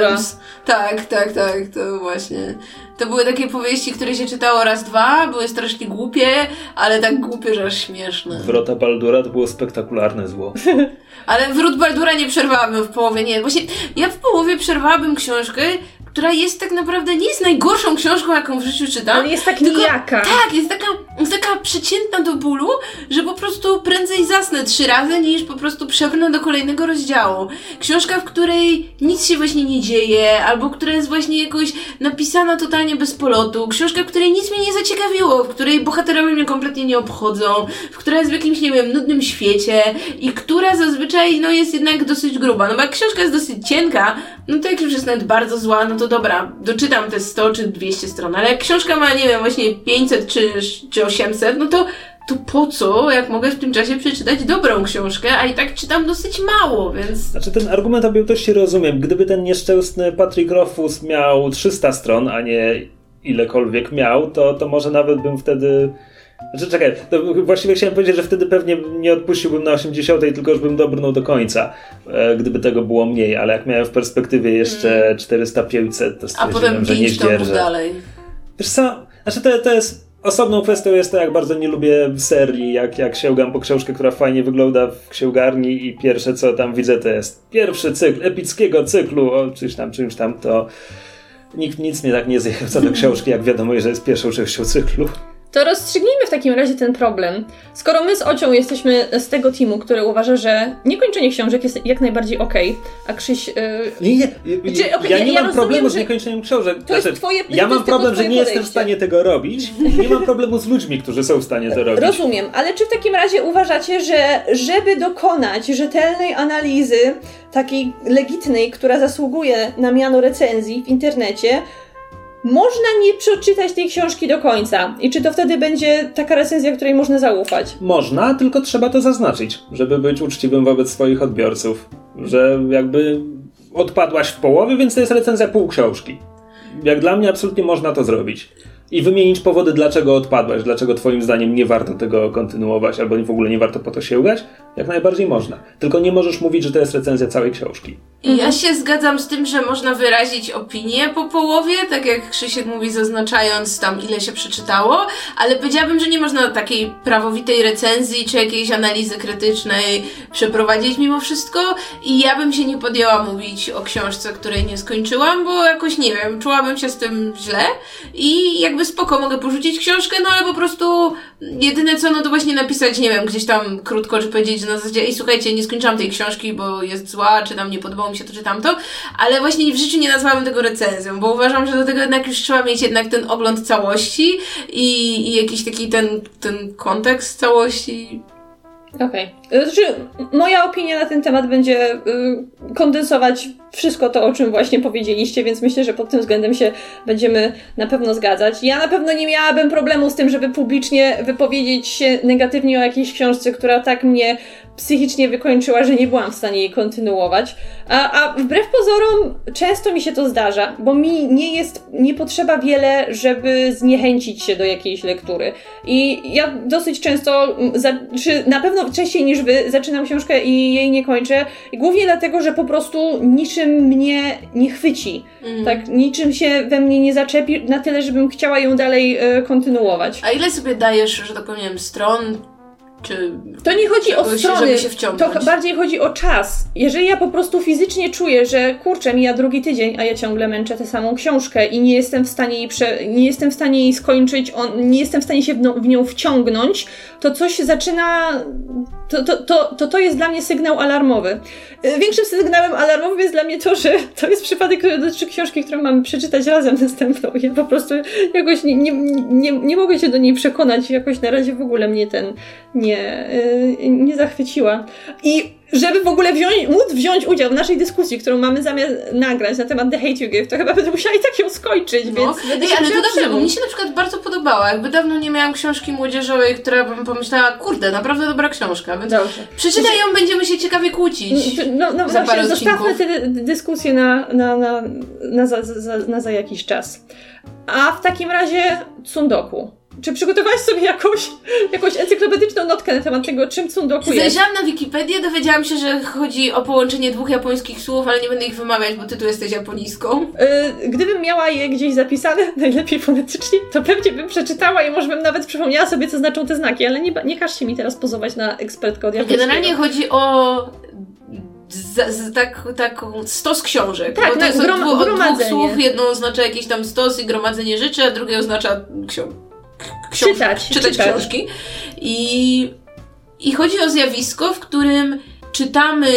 Realms. Tak, tak, tak, to właśnie. To były takie powieści, które się czytało raz, dwa, były strasznie głupie, ale tak głupie, że aż śmieszne. Wrota Baldura to było spektakularne zło. Ale wrót Baldura nie przerwałabym w połowie, nie. Właśnie ja w połowie przerwałabym książkę, która jest tak naprawdę, nie jest najgorszą książką, jaką w życiu czytam. Ale jest tak tylko- nijaka. Tak, jest taka, jest taka przeciętna do bólu, że po prostu prędzej zasnę trzy razy, niż po prostu przebrnę do kolejnego rozdziału. Książka, w której nic się właśnie nie dzieje, albo która jest właśnie jakoś napisana totalnie bez polotu. Książka, w której nic mnie nie zaciekawiło, w której bohaterowie mnie kompletnie nie obchodzą, w która jest w jakimś, nie wiem, nudnym świecie i która zazwyczaj, no, jest jednak dosyć gruba. No bo jak książka jest dosyć cienka, no to jak już jest nawet bardzo zła, no to dobra, doczytam te 100 czy 200 stron, ale jak książka ma, nie wiem, właśnie 500 czy, czy 800, no to to po co, jak mogę w tym czasie przeczytać dobrą książkę, a i tak czytam dosyć mało, więc... Znaczy ten argument objętości rozumiem. Gdyby ten nieszczęsny Patrick Rothfuss miał 300 stron, a nie ilekolwiek miał, to, to może nawet bym wtedy... Znaczy czekaj, to właściwie chciałem powiedzieć, że wtedy pewnie nie odpuściłbym na 80, tylko już bym dobrnął do końca, e, gdyby tego było mniej, ale jak miałem w perspektywie jeszcze 400-500, to A stwierdziłem, potem że nie zdzierżę. dalej. Wiesz co, znaczy to, to jest osobną kwestią jest to, jak bardzo nie lubię serii, jak, jak sięgam po książkę, która fajnie wygląda w księgarni i pierwsze co tam widzę to jest pierwszy cykl epickiego cyklu o czymś tam, czymś tam, to nikt nic mnie tak nie zachęca do książki, jak wiadomo, że jest pierwszą częścią cyklu. To rozstrzygnijmy w takim razie ten problem. Skoro my z Ocią jesteśmy z tego teamu, który uważa, że niekończenie książek jest jak najbardziej okej, a Krzyś... Yy, Nie, nie, Czy, okej, ja ja- nie mam rozumiem, problemu z że niekończeniem książek. to jest Znaczy, twoje- ja mam problem, że nie jestem w podejście. stanie tego robić. Nie mam problemu z ludźmi, którzy są w stanie to robić. Rozumiem, ale czy w takim razie uważacie, że żeby dokonać rzetelnej analizy, takiej legitnej, która zasługuje na miano recenzji w internecie, można nie przeczytać tej książki do końca? I czy to wtedy będzie taka recenzja, której można zaufać? Można, tylko trzeba to zaznaczyć, żeby być uczciwym wobec swoich odbiorców. Że jakby odpadłaś w połowie, więc to jest recenzja pół książki. Jak dla mnie absolutnie można to zrobić. I wymienić powody, dlaczego odpadłaś, dlaczego twoim zdaniem nie warto tego kontynuować, albo w ogóle nie warto po to sięgać. Jak najbardziej można. Tylko nie możesz mówić, że to jest recenzja całej książki. Ja się zgadzam z tym, że można wyrazić opinię po połowie, tak jak Krzysiek mówi, zaznaczając tam ile się przeczytało, ale powiedziałabym, że nie można takiej prawowitej recenzji czy jakiejś analizy krytycznej przeprowadzić mimo wszystko i ja bym się nie podjęła mówić o książce, której nie skończyłam, bo jakoś nie wiem, czułabym się z tym źle i jakby spoko mogę porzucić książkę, no ale po prostu jedyne co, no to właśnie napisać, nie wiem, gdzieś tam krótko, czy powiedzieć, że na zasadzie, ej słuchajcie, nie skończyłam tej książki, bo jest zła, czy tam nie podobało mi się to, czy tamto, ale właśnie w życiu nie nazwałabym tego recenzją, bo uważam, że do tego jednak już trzeba mieć jednak ten ogląd całości i, i jakiś taki ten, ten kontekst całości. Okej. Znaczy, moja opinia na ten temat będzie y, kondensować wszystko to, o czym właśnie powiedzieliście, więc myślę, że pod tym względem się będziemy na pewno zgadzać. Ja na pewno nie miałabym problemu z tym, żeby publicznie wypowiedzieć się negatywnie o jakiejś książce, która tak mnie psychicznie wykończyła, że nie byłam w stanie jej kontynuować. A, a wbrew pozorom często mi się to zdarza, bo mi nie jest, nie potrzeba wiele, żeby zniechęcić się do jakiejś lektury. I ja dosyć często, za, czy na pewno wcześniej niż wy, zaczynam książkę i jej nie kończę. I głównie dlatego, że po prostu niczym mnie nie chwyci. Tak, niczym się we mnie nie zaczepi na tyle, żebym chciała ją dalej e, kontynuować. A ile sobie dajesz, że tak powiem, stron, czy... To nie chodzi o strony, żeby się wciągnąć. to bardziej chodzi o czas. Jeżeli ja po prostu fizycznie czuję, że kurczę, mija drugi tydzień, a ja ciągle męczę tę samą książkę i nie jestem w stanie jej, prze, nie jestem w stanie jej skończyć, on, nie jestem w stanie się w, no, w nią wciągnąć, to coś zaczyna. To to, to, to to jest dla mnie sygnał alarmowy. Y, Większym sygnałem alarmowym jest dla mnie to, że to jest przypadek, który dotyczy książki, którą mamy przeczytać razem następną. Ja po prostu jakoś nie, nie, nie, nie mogę się do niej przekonać. Jakoś na razie w ogóle mnie ten nie, y, nie zachwyciła. I żeby w ogóle wziąć, móc wziąć udział w naszej dyskusji, którą mamy zamiar nagrać na temat The Hate You Give, to chyba będę musiała i tak ją skończyć, No, więc Ej, ale to dobrze, bo mi się na przykład bardzo podobała. Jakby dawno nie miałam książki młodzieżowej, która bym pomyślała, kurde, naprawdę dobra książka, więc Dobrze. przeczytaj ją, będziemy się ciekawie kłócić. No, no Za właśnie, zostawmy tę dyskusję na, na, na, na, za, za, na za jakiś czas. A w takim razie Tsundoku. Czy przygotowałaś sobie jakąś, jakąś encyklopedyczną notkę na temat tego, czym Tsundoku jest? Zajrzałam na Wikipedię, dowiedziałam się, że chodzi o połączenie dwóch japońskich słów, ale nie będę ich wymawiać, bo ty tu jesteś japonistką. Y, Gdybym miała je gdzieś zapisane, najlepiej fonetycznie, to pewnie bym przeczytała i może bym nawet przypomniała sobie, co znaczą te znaki, ale nie, nie każcie mi teraz pozować na ekspertkę od japońskiego. Generalnie chodzi o z, z, tak, taką stos książek. Tak, bo to jest od, dwu, od dwóch słów. Jedno oznacza jakiś tam stos i gromadzenie rzeczy, a drugie oznacza książ- książ- Czytać, czytać czytać. książki. I, I chodzi o zjawisko, w którym czytamy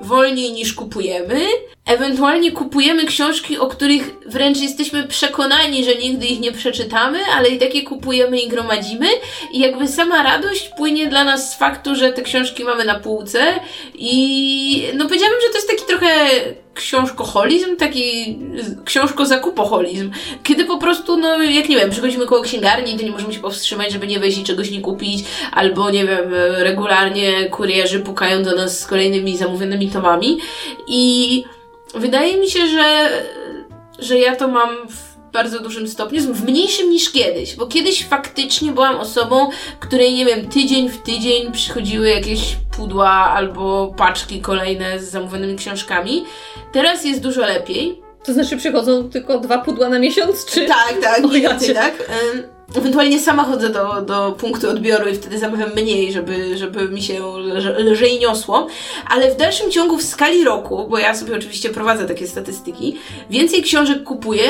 wolniej niż kupujemy. Ewentualnie kupujemy książki, o których wręcz jesteśmy przekonani, że nigdy ich nie przeczytamy, ale i takie kupujemy i gromadzimy. I jakby sama radość płynie dla nas z faktu, że te książki mamy na półce. I no powiedziałabym, że to jest taki trochę książkoholizm, taki książkozakupoholizm, kiedy po prostu, no jak nie wiem, przychodzimy koło księgarni, to nie możemy się powstrzymać, żeby nie wejść i czegoś nie kupić, albo nie wiem, regularnie kurierzy pukają do nas z kolejnymi zamówionymi tomami i wydaje mi się, że, że ja to mam w bardzo dużym stopniu, w mniejszym niż kiedyś, bo kiedyś faktycznie byłam osobą, której, nie wiem, tydzień w tydzień przychodziły jakieś pudła albo paczki kolejne z zamówionymi książkami. Teraz jest dużo lepiej. To znaczy przychodzą tylko dwa pudła na miesiąc, czy? Tak, tak, mniej więcej tak. Ym, Ewentualnie sama chodzę do, do punktu odbioru i wtedy zamawiam mniej, żeby, żeby mi się lżej niosło. Ale w dalszym ciągu w skali roku, bo ja sobie oczywiście prowadzę takie statystyki, więcej książek kupuję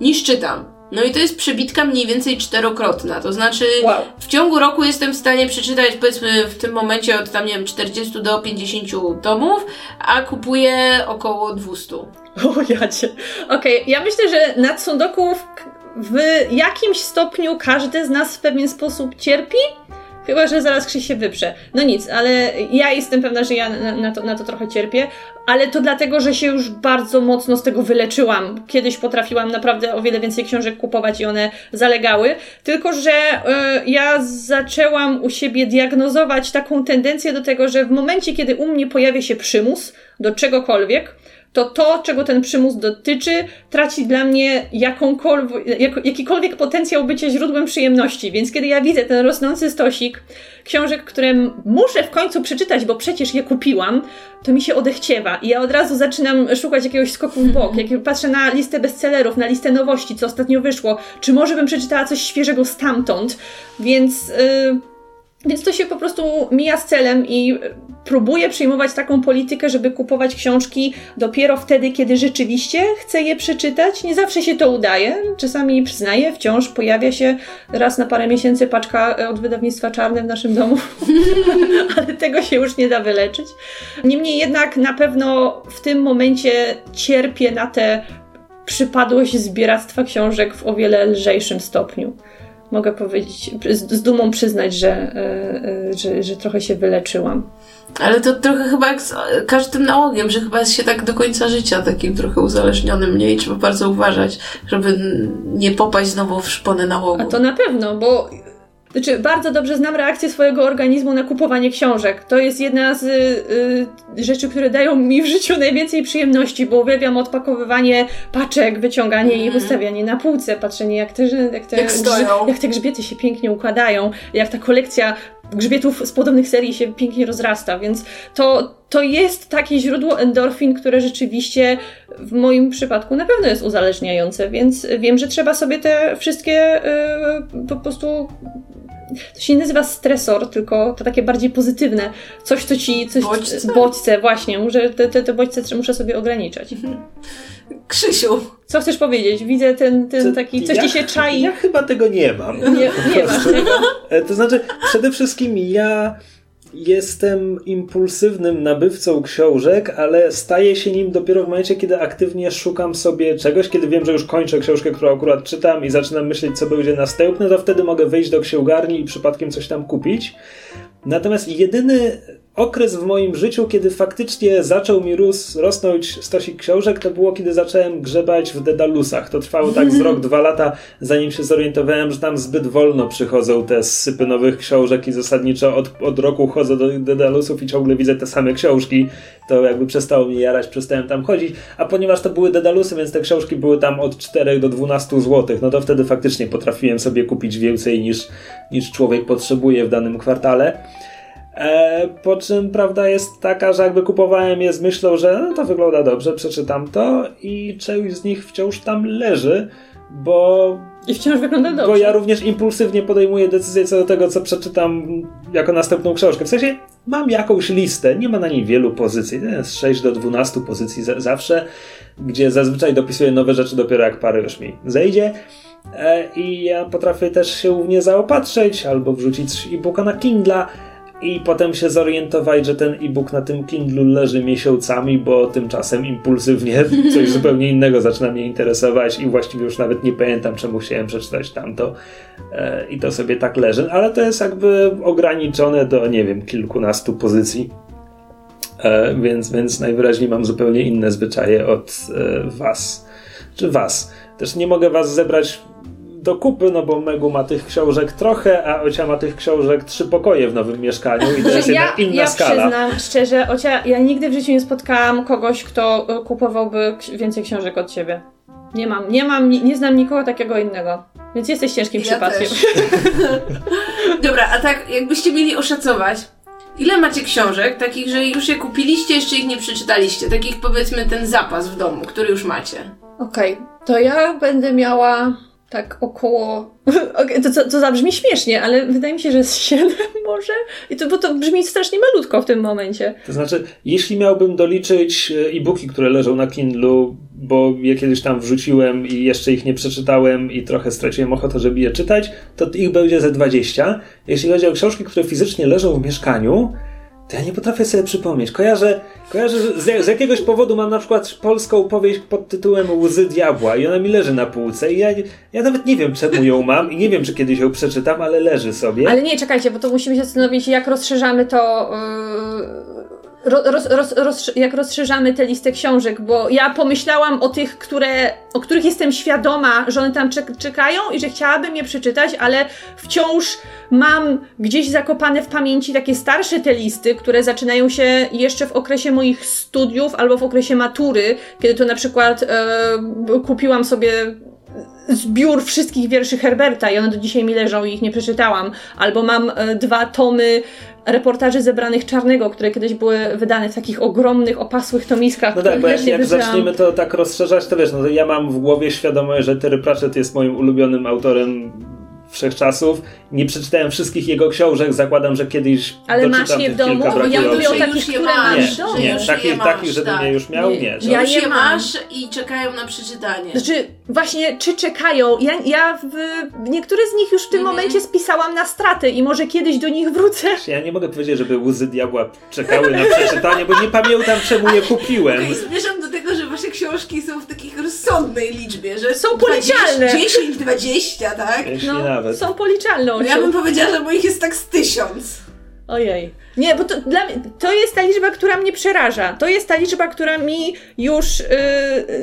niż czytam. No i to jest przebitka mniej więcej czterokrotna. To znaczy, Wow. w ciągu roku jestem w stanie przeczytać, powiedzmy, w tym momencie od tam, nie wiem, 40 do 50 tomów, a kupuję około 200. O, ja cię. Okej, ja myślę, że nad Sundoków w jakimś stopniu każdy z nas w pewien sposób cierpi. Chyba, że zaraz Krzyś się wyprze. No nic, ale ja jestem pewna, że ja na, na, to, na to trochę cierpię, ale to dlatego, że się już bardzo mocno z tego wyleczyłam. Kiedyś potrafiłam naprawdę o wiele więcej książek kupować i one zalegały, tylko że y, ja zaczęłam u siebie diagnozować taką tendencję do tego, że w momencie, kiedy u mnie pojawia się przymus do czegokolwiek, to to, czego ten przymus dotyczy, traci dla mnie jak, jakikolwiek potencjał bycia źródłem przyjemności. Więc kiedy ja widzę ten rosnący stosik książek, które muszę w końcu przeczytać, bo przecież je kupiłam, to mi się odechciewa. I ja od razu zaczynam szukać jakiegoś skoku w bok. Jak patrzę na listę bestsellerów, na listę nowości, co ostatnio wyszło, czy może bym przeczytała coś świeżego stamtąd. Więc... Yy, więc to się po prostu mija z celem i próbuję przyjmować taką politykę, żeby kupować książki dopiero wtedy, kiedy rzeczywiście chcę je przeczytać. Nie zawsze się to udaje. Czasami przyznaję, wciąż pojawia się raz na parę miesięcy paczka e, od wydawnictwa Czarne w naszym domu, ale tego się już nie da wyleczyć. Niemniej jednak na pewno w tym momencie cierpię na tę przypadłość zbieractwa książek w o wiele lżejszym stopniu mogę powiedzieć, z, z dumą przyznać, że, e, e, że, że trochę się wyleczyłam. Ale to trochę chyba jak z e, każdym nałogiem, że chyba jest się tak do końca życia takim trochę uzależnionym, nie? I trzeba bardzo uważać, żeby nie popaść znowu w szponę nałogu. A to na pewno, bo znaczy, bardzo dobrze znam reakcję swojego organizmu na kupowanie książek. To jest jedna z y, rzeczy, które dają mi w życiu najwięcej przyjemności, bo uwielbiam odpakowywanie paczek, wyciąganie ich, ustawianie na półce, patrzenie jak te, jak te, Jak stoją. jak te grzbiety się pięknie układają, jak ta kolekcja grzbietów z podobnych serii się pięknie rozrasta, więc to, to jest takie źródło endorfin, które rzeczywiście w moim przypadku na pewno jest uzależniające, więc wiem, że trzeba sobie te wszystkie y, po prostu to się nie nazywa stresor, tylko to takie bardziej pozytywne. Coś, co ci. Coś, Bodźce? bodźce, właśnie. Muszę, te, te, te bodźce muszę sobie ograniczać. Krzysiu, Co chcesz powiedzieć? Widzę ten, ten taki. Coś ja, ci się czai. Ja chyba tego nie mam. Nie, nie masz tego. To znaczy, przede wszystkim ja jestem impulsywnym nabywcą książek, ale staję się nim dopiero w momencie, kiedy aktywnie szukam sobie czegoś, kiedy wiem, że już kończę książkę, którą akurat czytam i zaczynam myśleć, co będzie następne, to wtedy mogę wyjść do księgarni i przypadkiem coś tam kupić. Natomiast jedyny okres w moim życiu, kiedy faktycznie zaczął mi rosnąć stosik książek, to było, kiedy zacząłem grzebać w Dedalusach. To trwało tak z rok, dwa lata, zanim się zorientowałem, że tam zbyt wolno przychodzą te sypy nowych książek i zasadniczo od, od roku chodzę do Dedalusów i ciągle widzę te same książki. To jakby przestało mnie jarać, przestałem tam chodzić. A ponieważ to były Dedalusy, więc te książki były tam od 4 do 12 zł, no to wtedy faktycznie potrafiłem sobie kupić więcej niż, niż człowiek potrzebuje w danym kwartale. E, po czym prawda jest taka, że jakby kupowałem je z myślą, że no to wygląda dobrze, przeczytam to i część z nich wciąż tam leży, bo, I wciąż wygląda dobrze. bo ja również impulsywnie podejmuję decyzję co do tego, co przeczytam jako następną książkę. W sensie mam jakąś listę, nie ma na niej wielu pozycji, z 6 do 12 pozycji za, zawsze, gdzie zazwyczaj dopisuję nowe rzeczy dopiero jak parę już mi zejdzie. E, I ja potrafię też się w nie zaopatrzyć albo wrzucić e-booka na Kindla i potem się zorientować, że ten e-book na tym Kindlu leży miesiącami, bo tymczasem impulsywnie coś zupełnie innego zaczyna mnie interesować i właściwie już nawet nie pamiętam, czemu chciałem przeczytać tamto e, i to sobie tak leży, ale to jest jakby ograniczone do, nie wiem, kilkunastu pozycji. E, więc, więc najwyraźniej mam zupełnie inne zwyczaje od e, was. Czy was. Też nie mogę was zebrać do kupy, no bo Megu ma tych książek trochę, a Ocia ma tych książek trzy pokoje w nowym mieszkaniu i to jest ja, jednak inna ja skala. przyznam szczerze, Ocia, ja nigdy w życiu nie spotkałam kogoś, kto kupowałby więcej książek od ciebie. Nie mam, nie mam, nie, nie znam nikogo takiego innego. Więc jesteś ciężkim Ja przypadkiem. Dobra, a tak jakbyście mieli oszacować, ile macie książek, takich, że już je kupiliście, jeszcze ich nie przeczytaliście, takich powiedzmy ten zapas w domu, który już macie. Okej, to ja będę miała tak około. To, to, to zabrzmi śmiesznie, ale wydaje mi się, że z 7 może. I to, bo to brzmi strasznie malutko w tym momencie. To znaczy, jeśli miałbym doliczyć e, e-booki, które leżą na Kindlu, bo je kiedyś tam wrzuciłem i jeszcze ich nie przeczytałem i trochę straciłem ochotę, żeby je czytać, to ich będzie ze 20. Jeśli chodzi o książki, które fizycznie leżą w mieszkaniu, to ja nie potrafię sobie przypomnieć. Kojarzę, kojarzę że z, jakiegoś powodu mam na przykład polską powieść pod tytułem Łzy Diabła i ona mi leży na półce i ja, ja nawet nie wiem czemu ją mam i nie wiem czy kiedyś ją przeczytam, ale leży sobie. Ale nie, czekajcie, bo to musimy się zastanowić, jak rozszerzamy to. Ro- roz, roz, roz, jak rozszerzamy tę listę książek, bo ja pomyślałam o tych, które, o których jestem świadoma, że one tam czek- czekają i że chciałabym je przeczytać, ale wciąż mam gdzieś zakopane w pamięci takie starsze te listy, które zaczynają się jeszcze w okresie moich studiów albo w okresie matury, kiedy to na przykład e, kupiłam sobie zbiór wszystkich wierszy Herberta i one do dzisiaj mi leżą i ich nie przeczytałam. Albo mam e, dwa tomy reportaży zebranych Czarnego, które kiedyś były wydane w takich ogromnych, opasłych tomiskach, No tak, bo jak, jak zaczniemy to tak rozszerzać, to wiesz, no to ja mam w głowie świadomość, że Terry Pratchett jest moim ulubionym autorem wszechczasów. Nie przeczytałem wszystkich jego książek, zakładam, że kiedyś Ale masz je w domu? Bo ja mówię o Że takich, które masz, mam Nie, w domu. że nie, już takich, je takich, masz, żebym tak. je już miał, Nie. nie. Ja już je masz i czekają na przeczytanie. Znaczy, właśnie, czy czekają? Ja, ja w, niektóre z nich już w tym Mhm. momencie spisałam na straty i może kiedyś do nich wrócę. Ja nie mogę powiedzieć, żeby łzy diabła czekały na przeczytanie, bo nie pamiętam czemu je kupiłem. Okej, zmierzam do tego, że książki są w takiej rozsądnej liczbie, że Są policzalne. 10, 20, tak? Jeśli No, nawet. są policzalne. Ja bym powiedziała, że moich jest tak z tysiąc. Ojej. Nie, bo to, dla to jest ta liczba, która mnie przeraża. To jest ta liczba, która mi już yy,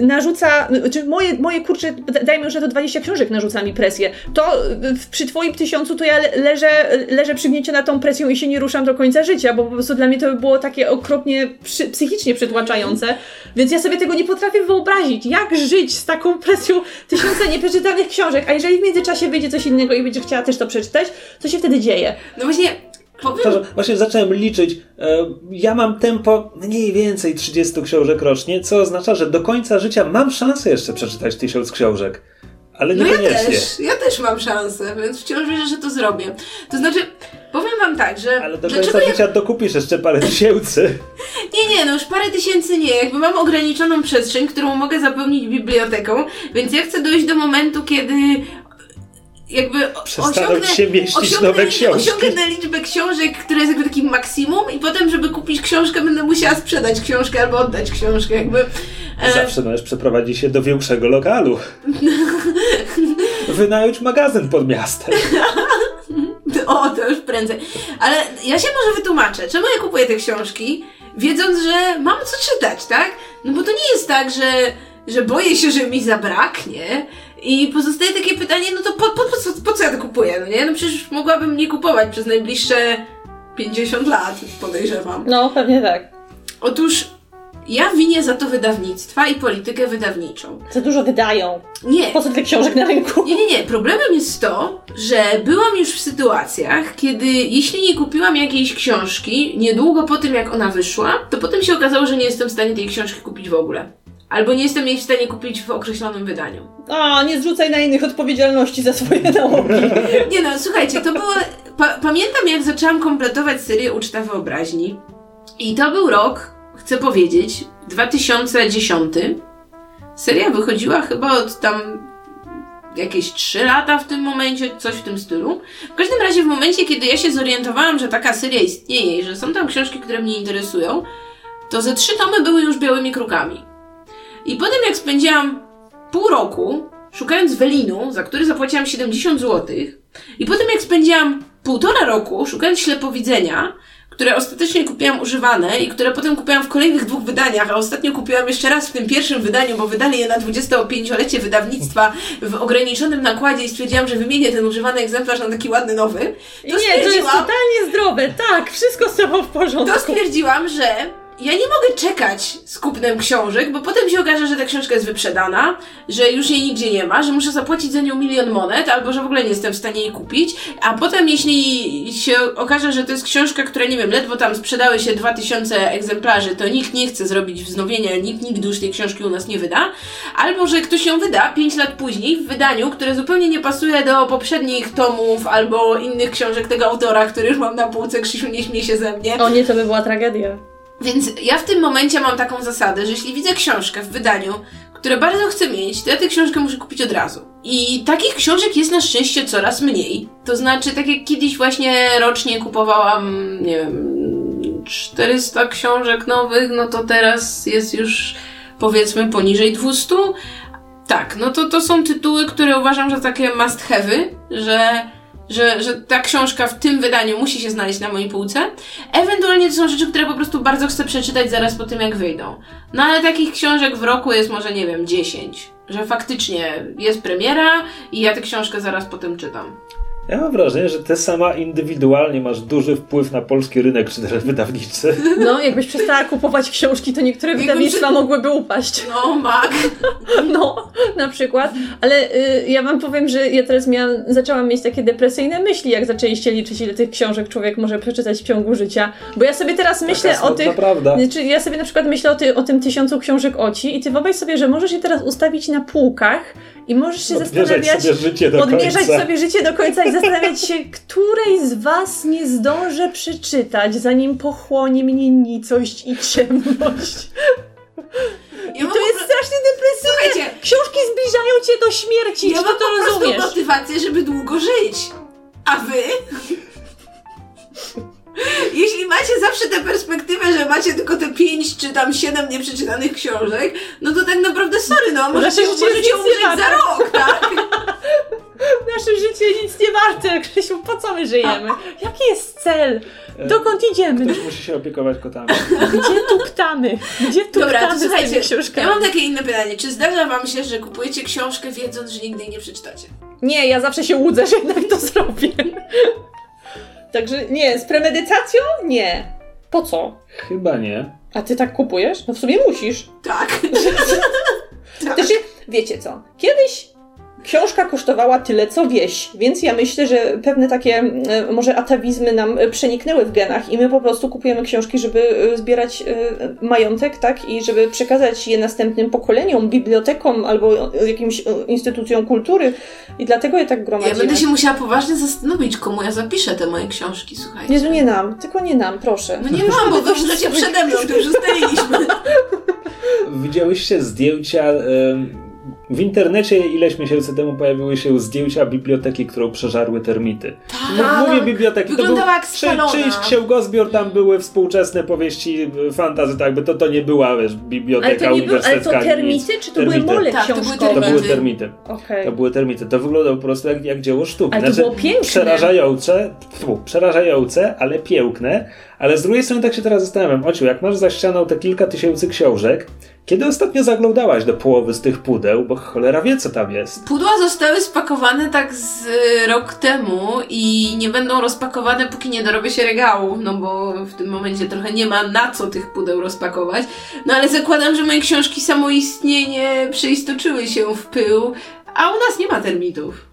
narzuca, czy moje, moje kurcze, dajmy już na to 20 książek narzuca mi presję. To y, przy twoim tysiącu to ja le- leżę, leżę przygnięciona tą presją i się nie ruszam do końca życia, bo po prostu dla mnie to by było takie okropnie przy, psychicznie przytłaczające. Więc ja sobie tego nie potrafię wyobrazić. Jak żyć z taką presją tysiąca nieprzeczytanych książek? A jeżeli w międzyczasie wyjdzie coś innego i będzie chciała też to przeczytać, co się wtedy dzieje? No właśnie, powiem... Właśnie zacząłem liczyć. e, Ja mam tempo mniej więcej 30 książek rocznie, co oznacza, że do końca życia mam szansę jeszcze przeczytać tysiąc książek. Ale No ja niekoniecznie. też, ja też mam szansę, więc wciąż wierzę, że to zrobię. To znaczy, powiem wam tak, że... Ale do końca ja... życia dokupisz jeszcze parę tysięcy. Nie, nie, no już parę tysięcy nie. Jakby mam ograniczoną przestrzeń, którą mogę zapełnić biblioteką, więc ja chcę dojść do momentu, kiedy jakby Przestaną osiągnę, się mieścić osiągnę, nowe książki. osiągnę liczbę książek, która jest jakby takim maksimum i potem, żeby kupić książkę, będę musiała sprzedać książkę albo oddać książkę, jakby... e, Zawsze możesz przeprowadzić się do większego lokalu. Wynająć magazyn pod miastem. O, to już prędzej. Ale ja się może wytłumaczę, czemu ja kupuję te książki, wiedząc, że mam co czytać, tak? No bo to nie jest tak, że, że boję się, że mi zabraknie. I pozostaje takie pytanie, no to po, po, po, co, po co ja to kupuję, no nie? No przecież mogłabym nie kupować przez najbliższe 50 lat, podejrzewam. No, pewnie tak. Otóż ja winię za to wydawnictwa i politykę wydawniczą. Za dużo wydają. Nie, Po co tyle książek na rynku? Nie, nie, nie. Problemem jest to, że byłam już w sytuacjach, kiedy jeśli nie kupiłam jakiejś książki niedługo po tym, jak ona wyszła, to potem się okazało, że nie jestem w stanie tej książki kupić w ogóle. Albo nie jestem jej w stanie kupić w określonym wydaniu. A, nie zrzucaj na innych odpowiedzialności za swoje nałogi. Nie no, słuchajcie, to było... Pa pamiętam, jak zaczęłam kompletować serię Uczta Wyobraźni. I to był rok, chcę powiedzieć, 2010. Seria wychodziła chyba od tam jakieś 3 lata w tym momencie, coś w tym stylu. W każdym razie w momencie, kiedy ja się zorientowałam, że taka seria istnieje i że są tam książki, które mnie interesują, to ze trzy tomy były już białymi krukami. I potem jak spędziłam pół roku szukając Welinu, za który zapłaciłam 70 zł, i potem jak spędziłam półtora roku szukając ślepowidzenia, które ostatecznie kupiłam używane i które potem kupiłam w kolejnych dwóch wydaniach, a ostatnio kupiłam jeszcze raz w tym pierwszym wydaniu, bo wydali je na 25-lecie wydawnictwa w ograniczonym nakładzie i stwierdziłam, że wymienię ten używany egzemplarz na taki ładny nowy. To Nie, to jest totalnie zdrowe. Tak, wszystko z tobą w porządku. to stwierdziłam, że ja nie mogę czekać z kupnem książek, bo potem się okaże, że ta książka jest wyprzedana, że już jej nigdzie nie ma, że muszę zapłacić za nią milion monet, albo że w ogóle nie jestem w stanie jej kupić. A potem, jeśli się okaże, że to jest książka, która, nie wiem, ledwo tam sprzedały się 2000 egzemplarzy, to nikt nie chce zrobić wznowienia, nikt nigdy już tej książki u nas nie wyda. Albo że ktoś ją wyda 5 lat później w wydaniu, które zupełnie nie pasuje do poprzednich tomów albo innych książek tego autora, który już mam na półce, Krzysiu nie śmie się ze mnie. O nie, to by była tragedia. Więc ja w tym momencie mam taką zasadę, że jeśli widzę książkę w wydaniu, które bardzo chcę mieć, to ja tę książkę muszę kupić od razu. I takich książek jest na szczęście coraz mniej. To znaczy, tak jak kiedyś właśnie rocznie kupowałam, nie wiem, 400 książek nowych, no to teraz jest już powiedzmy poniżej 200. Tak, no to to są tytuły, które uważam, że takie must have'y, że że, że ta książka w tym wydaniu musi się znaleźć na mojej półce. Ewentualnie to są rzeczy, które po prostu bardzo chcę przeczytać zaraz po tym, jak wyjdą. No ale takich książek w roku jest może, nie wiem, 10. Że faktycznie jest premiera i ja tę książkę zaraz potem czytam. Ja mam wrażenie, że ty sama indywidualnie masz duży wpływ na polski rynek czy też wydawniczy. No, jakbyś przestała kupować książki, to niektóre wydawnictwa mogłyby upaść. No, Mag. No, na przykład. Ale y, ja wam powiem, że ja teraz miałam, zaczęłam mieć takie depresyjne myśli, jak zaczęliście liczyć, ile tych książek człowiek może przeczytać w ciągu życia. Bo ja sobie teraz myślę Taka o tych. prawda. Znaczy, ja sobie na przykład myślę o, ty, o tym tysiącu książek oci i ty wyobraź sobie, że możesz je teraz ustawić na półkach i możesz się Odmierzać zastanawiać. sobie życie do odmierzać końca. sobie życie do końca i zastanawiać się, której z was nie zdążę przeczytać, zanim pochłonie mnie nicość i ciemność. Ja I to jest strasznie depresyjne. Słuchajcie, Książki zbliżają cię do śmierci, ja czy mam to prostu rozumiesz? motywację, żeby długo żyć. A wy? Jeśli macie zawsze tę perspektywę, że macie tylko te pięć czy tam siedem nieprzeczytanych książek, no to tak naprawdę sorry, no możecie, Nasze życie możecie umrzeć za rok, tak? Nasze życie nic nie warte, Krzysiu, po co my żyjemy? Jaki jest cel? Dokąd idziemy? Ktoś musi się opiekować kotami. Gdzie tu ptamy? Gdzie tu Dobra, to ptamy tymi słuchajcie, ja mam takie inne pytanie. Czy zdarza wam się, że kupujecie książkę wiedząc, że nigdy jej nie przeczytacie? Nie, ja zawsze się łudzę, że jednak to zrobię. Także nie, z premedytacją? Nie. Po co? Chyba nie. A ty tak kupujesz? No w sumie musisz. Tak. Znaczy, wiecie co? Kiedyś książka kosztowała tyle, co wieś, więc ja myślę, że pewne takie e, może atawizmy nam przeniknęły w genach i my po prostu kupujemy książki, żeby e, zbierać e, majątek, tak? I żeby przekazać je następnym pokoleniom, bibliotekom albo jakimś instytucjom kultury i dlatego je tak Ja gromadzimy. będę się musiała poważnie zastanowić, komu ja zapiszę te moje książki, słuchajcie. Jezu, nie nam, tylko nie nam, proszę. No nie mam, bo wy przede mną, to już ustaliliśmy. Widziałyście zdjęcia. em, W internecie ileś miesięcy temu pojawiły się zdjęcia biblioteki, którą przeżarły termity. Tak. Mówię biblioteki. Wyglądała jak czy, czyjś księgozbiór, tam były współczesne powieści y, fantazy, tak jakby to, to nie była wiesz, biblioteka Ale to, nie był, ale to uniwersytecka. termity, nic. czy to były Termity. mole Tak, to były książkowe? To były Termity. termity. Okej. To były termity. To wyglądało po prostu jak, jak dzieło sztuki. Znaczy, Ale to było piękne. Przerażające, przerażające, ale piękne. Ale z drugiej strony tak się teraz zastanawiam, Ociu, jak masz za ścianą te kilka tysięcy książek, kiedy ostatnio zaglądałaś do połowy z tych pudeł, bo cholera wie, co tam jest. Pudła zostały spakowane tak z y, rok temu i nie będą rozpakowane, póki nie dorobię się regału, no bo w tym momencie trochę nie ma na co tych pudeł rozpakować. No ale zakładam, że moje książki samoistnienie przeistoczyły się w pył, a u nas nie ma termitów.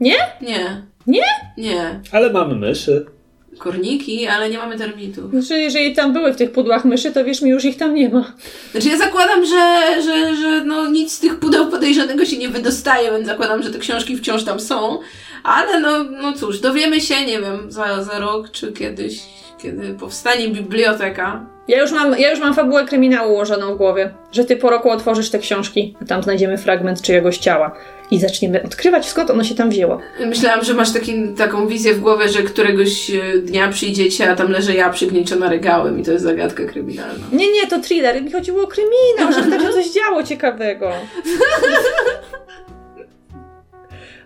Nie? Nie. Nie? Nie. Ale mamy myszy. Korniki, ale nie mamy termitów. Znaczy, jeżeli tam były w tych pudłach myszy, to wiesz mi, już ich tam nie ma. Znaczy ja zakładam, że, że, że no nic z tych pudeł podejrzanego się nie wydostaje, więc zakładam, że te książki wciąż tam są. Ale no, no cóż, dowiemy się, nie wiem, za, za rok czy kiedyś, kiedy powstanie biblioteka. Ja już, mam, ja już mam fabułę kryminału ułożoną w głowie, że ty po roku otworzysz te książki, a tam znajdziemy fragment czyjegoś ciała i zaczniemy odkrywać, skąd ono się tam wzięło. Myślałam, że masz taki, taką wizję w głowie, że któregoś e, dnia przyjdziecie, a tam leży ja przygnieciona regałem i to jest zagadka kryminalna. Nie, nie, to thriller. Mi chodziło o kryminał, żeby tam się coś działo ciekawego.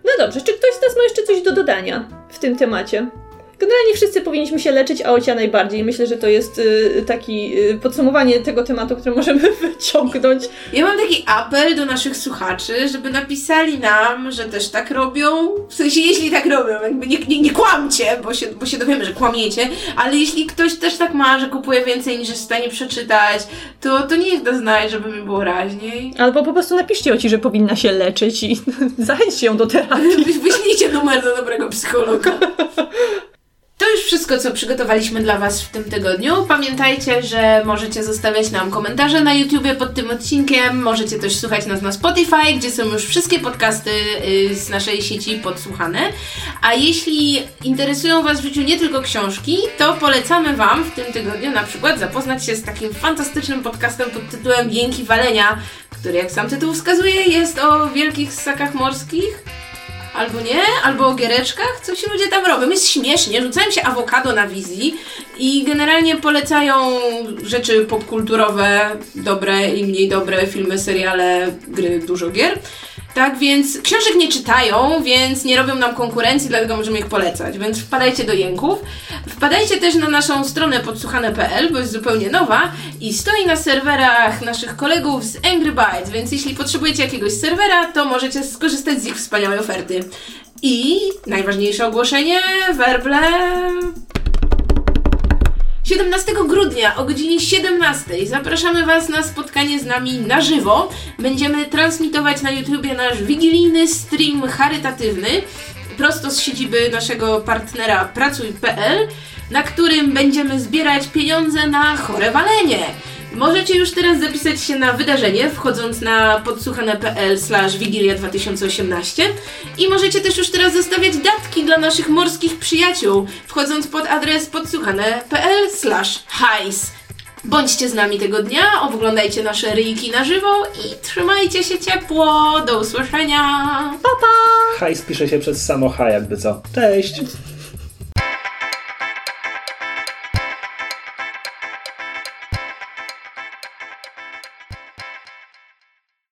No dobrze, czy ktoś z nas ma jeszcze coś do dodania w tym temacie? Generalnie wszyscy powinniśmy się leczyć, a Ocia najbardziej. Myślę, że to jest y, taki y, podsumowanie tego tematu, które możemy wyciągnąć. Ja mam taki apel do naszych słuchaczy, żeby napisali nam, że też tak robią. W sensie, jeśli tak robią, jakby nie, nie, nie kłamcie, bo się, bo się dowiemy, że kłamiecie, ale jeśli ktoś też tak ma, że kupuje więcej niż jest w stanie przeczytać, to, to niech da znać, żeby mi było raźniej. Albo po prostu napiszcie Oci, że powinna się leczyć i zachęćcie ją do terapii. Wy- Wyślijcie numer do dobrego psychologa. To już wszystko, co przygotowaliśmy dla Was w tym tygodniu. Pamiętajcie, że możecie zostawiać nam komentarze na YouTubie pod tym odcinkiem. Możecie też słuchać nas na Spotify, gdzie są już wszystkie podcasty y, z naszej sieci podsłuchane. A jeśli interesują Was w życiu nie tylko książki, to polecamy Wam w tym tygodniu na przykład zapoznać się z takim fantastycznym podcastem pod tytułem Jęki Walenia, który, jak sam tytuł wskazuje, jest o wielkich ssakach morskich. Albo nie, albo o giereczkach, co ci ludzie tam robią. Jest śmiesznie, rzucają się awokado na wizji i generalnie polecają rzeczy popkulturowe, dobre i mniej dobre, filmy, seriale, gry, dużo gier. Tak więc książek nie czytają, więc nie robią nam konkurencji, dlatego możemy ich polecać. Więc wpadajcie do jęków. Wpadajcie też na naszą stronę podsłuchane.pl, bo jest zupełnie nowa i stoi na serwerach naszych kolegów z Angry Bytes, więc jeśli potrzebujecie jakiegoś serwera, to możecie skorzystać z ich wspaniałej oferty. I najważniejsze ogłoszenie, werble 17 grudnia o godzinie 17 zapraszamy Was na spotkanie z nami na żywo. Będziemy transmitować na YouTubie nasz wigilijny stream charytatywny prosto z siedziby naszego partnera Pracuj.pl, na którym będziemy zbierać pieniądze na chore walenie. Możecie już teraz zapisać się na wydarzenie, wchodząc na podsłuchane.pl wigilia 2018 i możecie też już teraz zostawiać datki dla naszych morskich przyjaciół, wchodząc pod adres podsłuchane.pl hajs. Bądźcie z nami tego dnia, oglądajcie nasze ryjki na żywo i trzymajcie się ciepło. Do usłyszenia! Hajs pisze się przez samo H, jakby co. Cześć!